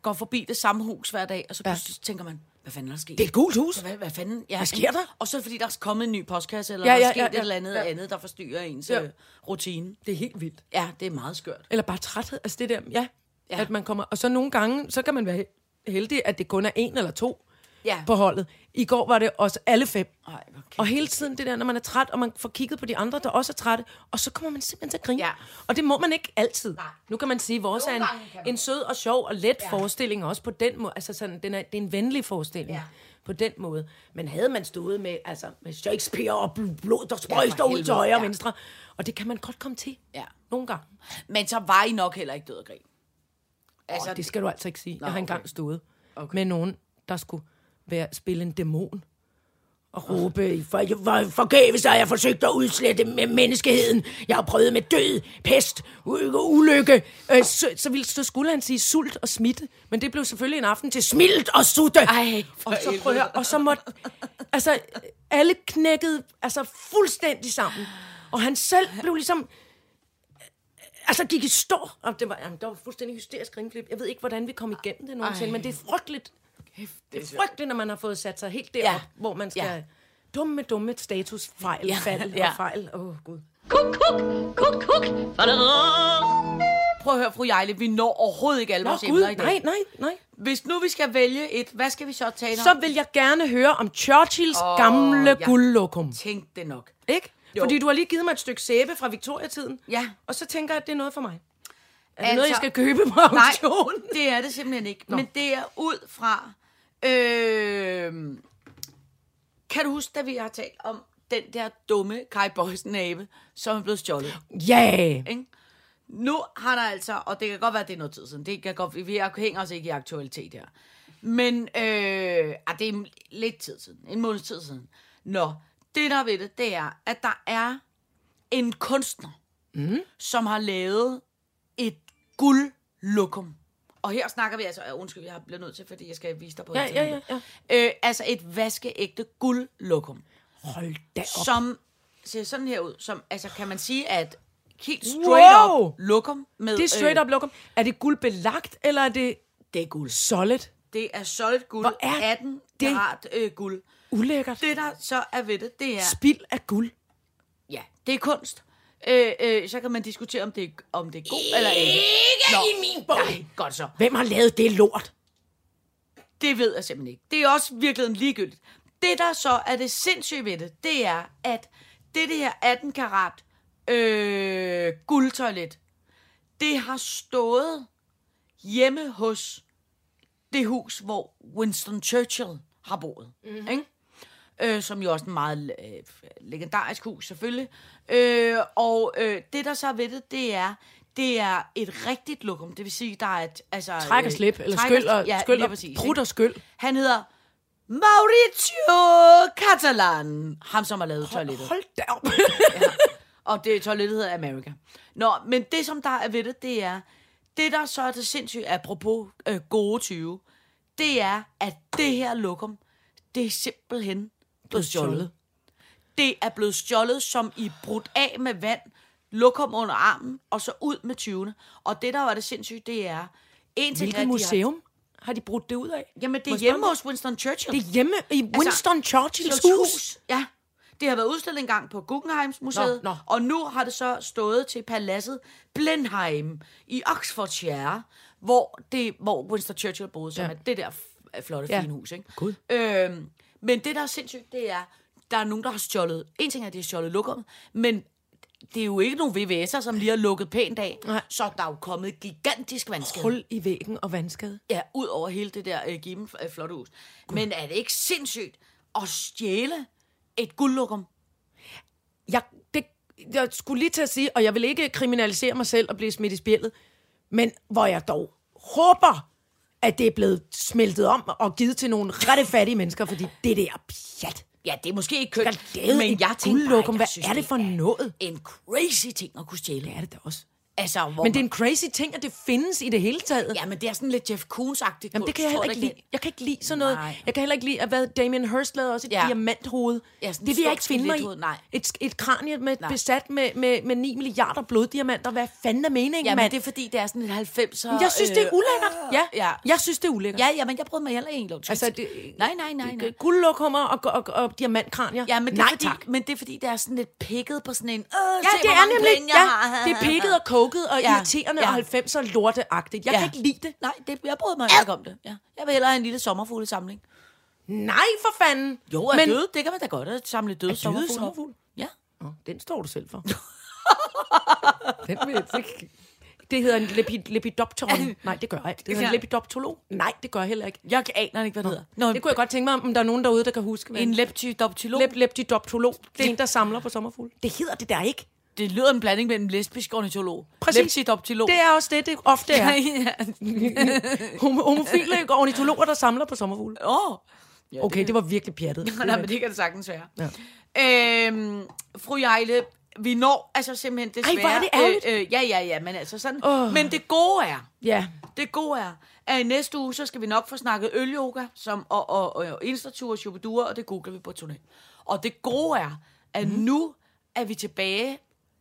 går forbi det samme hus hver dag, og så Ja. tænker man, hvad fanden er der sket? Det er et gult hus. Hvad, hvad fanden? Ja, Hvad sker der? Og så fordi, der er kommet en ny postkasse, eller Ja, ja, der er sket ja, et ja. eller andet Ja. andet, der forstyrrer ens Ja. ja. rutine. Det er helt vildt. Ja, det er meget skørt. Eller bare træthed. Altså det der, Ja. ja. At man kommer, og så nogle gange, så kan man være heldig, at det kun er en eller to Ja. på holdet. I går var det også alle fem. Ej, kæft. Og hele tiden det der, når man er træt, og man får kigget på de andre, der også er trætte, og så kommer man simpelthen til at grine. Ja. Og det må man ikke altid. Nej. Nu kan man sige, at vores er en, en sød og sjov og let ja. forestilling også på den måde. Altså sådan, den er, det er en venlig forestilling. Ja. På den måde. Men havde man stået med, altså, med Shakespeare og bl- blod, der sprøjter ud til højre og ja. venstre. Og det kan man godt komme til. Ja. Nogle gange. Men så var I nok heller ikke død og grin. Altså, det skal du altså ikke sige. Nå, jeg har okay. engang stået Okay. okay. med nogen, der skulle være, spille en dæmon. Og råbe, for, for, forgæves har jeg forsøgt at udslette med menneskeheden. Jeg har prøvet med død, pest, ulykke. Øh, så, så, ville, så skulle han sige sult og smitte. Men det blev selvfølgelig en aften til smilt og sutte. Ej, og så prøv at og så måtte... Altså, alle knækkede altså, fuldstændig sammen. Og han selv blev ligesom altså gik i stå. Og det var, jamen, der var fuldstændig hysterisk grinflip. Jeg ved ikke, hvordan vi kom igennem det nogensinde, Ej. men det er frygteligt. Kæft, Det er frygteligt, når man har fået sat sig helt derop, Ja. hvor man skal... Ja. Dumme, dumme statusfejl, Ja, ja. fald ja. og fejl. Åh, oh, Gud. Kuk, kuk, kuk, kuk. Prøv at høre, fru Jejle, vi når overhovedet ikke alle Nå, vores Gud, emner i dag. nej, nej, nej. Hvis nu vi skal vælge et, hvad skal vi så tale om? Så vil jeg gerne høre om Churchills oh, gamle ja. guldlokum. Tænk det nok. Ikke? Jo. Fordi du har lige givet mig et stykke sæbe fra Victoria-tiden. Ja. Og så tænker jeg, at det er noget for mig. Er det Altså- noget, jeg skal købe på Nej, auktion? det er det simpelthen ikke. Nå. Men det er ud fra... Øh, kan du huske, da vi har talt om den der dumme Kai Boysen abe, som er blevet stjålet? Ja! Ikke? Nu har der altså, og det kan godt være, at det er noget tid siden, det kan godt, vi hænger os ikke i aktualitet her. Men øh, ah, det er lidt tid siden, en måneds tid siden. Nå, det der er ved det, det er, at der er en kunstner, mm. som har lavet et guldlokum. Og her snakker vi altså, øh, undskyld, jeg bliver nødt til, fordi jeg skal vise dig på Ja, ja, internettet. ja, Øh, altså et vaskeægte guldlokum Hold da op. som ser sådan her ud, som, altså kan man sige, at helt straight Wow! up lokum med... Det er straight up lokum. Er det guldbelagt, eller er det Det er guld. solid? Det er solid guld. Hvor er 18 det- karat øh, guld. Ulækkert. Det, der så er ved det, det er... Spild af guld. Ja, det er kunst. Øh, øh, så kan man diskutere, om det er, om det er god eller ikke. Ikke i min bog. Nej, godt så. Hvem har lavet det lort? Det ved jeg simpelthen ikke. Det er også virkelig ligegyldigt. Det, der så er det sindssyge ved det, det er, at det, det her 18 karat øh, guldtoilet, det har stået hjemme hos det hus, hvor Winston Churchill har boet. Mm-hmm. Ikke? Øh, som jo også er en meget øh, legendarisk hus, selvfølgelig. Øh, og øh, det, der så er ved det, det er, det er et rigtigt lokum. Det vil sige, der er et... Altså, Træk og slip, eller træk skyld og, ja, skyld og præcis, prut ikke? og skyld. Han hedder Mauricio Catalan. Ham, som har lavet toilettet. Hold da op. Og det toilettet hedder America. Nå, men det, som der er ved det, det er... Det, der så er det sindssygt, apropos øh, gode 20, det er, at det her lokum, det er simpelthen blevet stjålet. Det er blevet stjålet, som i brudt af med vand, lokum under armen, og så ud med 20'erne. Og det, der var det sindssygt, det er... En ting er, Hvilket de museum har de brudt det ud af? Har, jamen, det er hjemme hos Winston Churchill. Det er hjemme i Winston Churchills Churchills hus. Ja. Det har været udstillet en gang på Guggenheims Museet, Nå, nå. og nu har det så stået til paladset Blenheim i Oxfordshire, hvor, det, hvor Winston Churchill boede, som Ja. er det der flotte, Ja. fine hus. Ikke? Gud. Øhm, men det, der er sindssygt, det er, der er nogen, der har stjålet, en ting er, at de har stjålet lokummet, men det er jo ikke nogen VVS'er, som lige har lukket pænt af, Nej. så der er jo kommet et gigantisk vandskade. Hul i væggen og vandskade. Ja, ud over hele det der øh, gimme øh, flotte hus. Men er det ikke sindssygt at stjæle et guldlokum? Jeg, det, jeg skulle lige til at sige, og jeg vil ikke kriminalisere mig selv og blive smidt i spjældet, men hvor jeg dog håber, at det er blevet smeltet om og givet til nogle rette fattige mennesker, fordi det der er pjat. Ja, det er måske ikke kønt, men jeg tænker bare, Hvad synes, er det for noget? En crazy ting at kunne stjæle. Det er det da også. Altså, hvor Men det er en crazy ting, at det findes i det hele taget. Ja, men det er sådan lidt Jeff Koons-agtigt. Jamen, det kan jeg heller ikke lide. Jeg kan ikke lide sådan noget. Nej. Jeg kan heller ikke lide, at hvad Damien Hirst lavede også et Ja. diamanthoved. Ja, det vil jeg ikke finde mig i. nej. Et, et kranie med, Nej. besat med, med, med 9 milliarder bloddiamanter. Hvad fanden er meningen, Ja, men mand? det er fordi, det er sådan et 90'er... Jeg synes, det er ulækkert. Ja, ja. jeg synes, det er ulækkert. Ja, ja, men jeg prøvede mig heller ikke Altså, altså, det, Nej, nej, nej, nej. Guldlokummer og, og, og, og diamantkranier. Ja, men det, er Nej, fordi, tak. men det er fordi, det er sådan lidt pikket på sådan en... Øh, Ja, det er nemlig, ja, det er pikket og koket og Ja, irriterende ja. og 90'er lorteagtigt. Jeg Ja. kan ikke lide det. Nej, det, jeg brød mig ikke om det. Ja. Jeg vil hellere have en lille sommerfuglesamling. Nej, for fanden. Jo, er Men- døde, det kan man da godt at samle døde døde sommerfugle. sommerfugle? Ja. Den står du selv for. den vil jeg ikke. Det hedder en lepi, lepidopteron. Nej, det gør jeg ikke. Det hedder en Ja. lepidoptolog. Nej, det gør jeg heller ikke. Jeg aner ikke, hvad det hedder. Nå, Det kunne jeg godt tænke mig, om der er nogen derude, der kan huske. Hvad en leptidoptilog. Lep, lepidoptolog. Det er en, der samler på sommerfugle. Det hedder det der ikke. Det lyder en blanding mellem lesbisk ornitolog. Præcis. Leptidoptilog. Det er også det, det ofte er. ja. Homo- Homofile ornitologer, der samler på sommerfugle. Åh. Ja, Okay, det var virkelig pjattet. Nej, men det kan det sagtens være. Ja. Øhm, fru Jejle, vi når altså simpelthen desværre... hvor er det ærgerligt. Øh, øh, ja, ja, ja, men altså sådan... Åh. Men det gode er, Ja, det gode er, at i næste uge, så skal vi nok få snakket ølyoga som, og, og, og, og instatur og shubidua, og det googler vi på turné. Og det gode er, at mm. nu er vi tilbage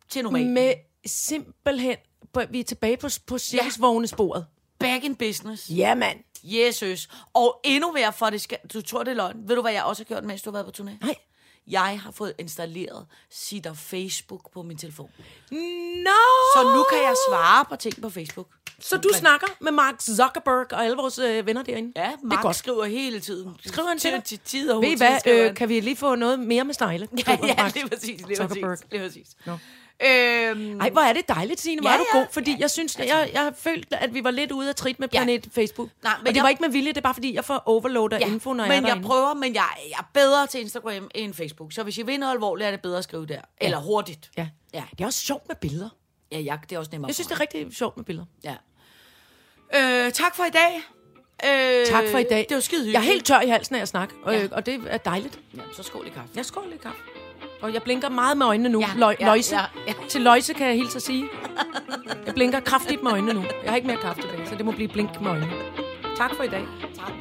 til normalt. med simpelthen, vi er tilbage på, på cirkusvognesporet. Back in business. Ja, mand. Jesus. Og endnu mere for det skal... Du tror, det er løgn. Ved du, hvad jeg også har gjort, mens du har været på turné? Nej. Jeg har fået installeret Sitter Facebook på min telefon. No! Så nu kan jeg svare på ting på Facebook. Så du snakker med Mark Zuckerberg og alle vores øh, venner derinde? Ja, det Mark er godt. skriver hele tiden. Skriver han til dig? til, tid og Ved I hvad, øh, kan vi lige få noget mere med stejle? Ja, ja, det er præcis. Det er præcis. Det er præcis. Nå. Øhm, Ej, hvor er det dejligt, Signe. Hvor Ja, er du ja. god, fordi jeg synes, jeg, jeg har følt, at vi var lidt ude af trit med Ja. Planet Facebook. Nej, men men og det jeg- var ikke med vilje, det er bare fordi, jeg får overloader ja, info, når jeg men er jeg derinde. prøver, men jeg, jeg er bedre til Instagram end Facebook. Så hvis jeg vil noget alvorligt, er det bedre at skrive der. Eller hurtigt. Ja. Ja. Det er også sjovt med billeder. Ja, jeg, det er også nemmere Jeg synes, det er rigtig sjovt med billeder. Ja. Øh, tak for i dag. Øh, Tak for i dag. Det var skide hyggeligt. Jeg er helt tør i halsen af at snakke, og, Ja. ja. og det er dejligt. Ja, så skål i kaffe. Jeg skål lidt kaffe. Og jeg blinker meget med øjnene nu. Ja, Løg, ja, løjse. ja, ja. Til løjse kan jeg hilse at sige. Jeg blinker kraftigt med øjnene nu. Jeg har ikke mere kaffe tilbage, så det må blive blink med øjnene. Tak for i dag. Tak.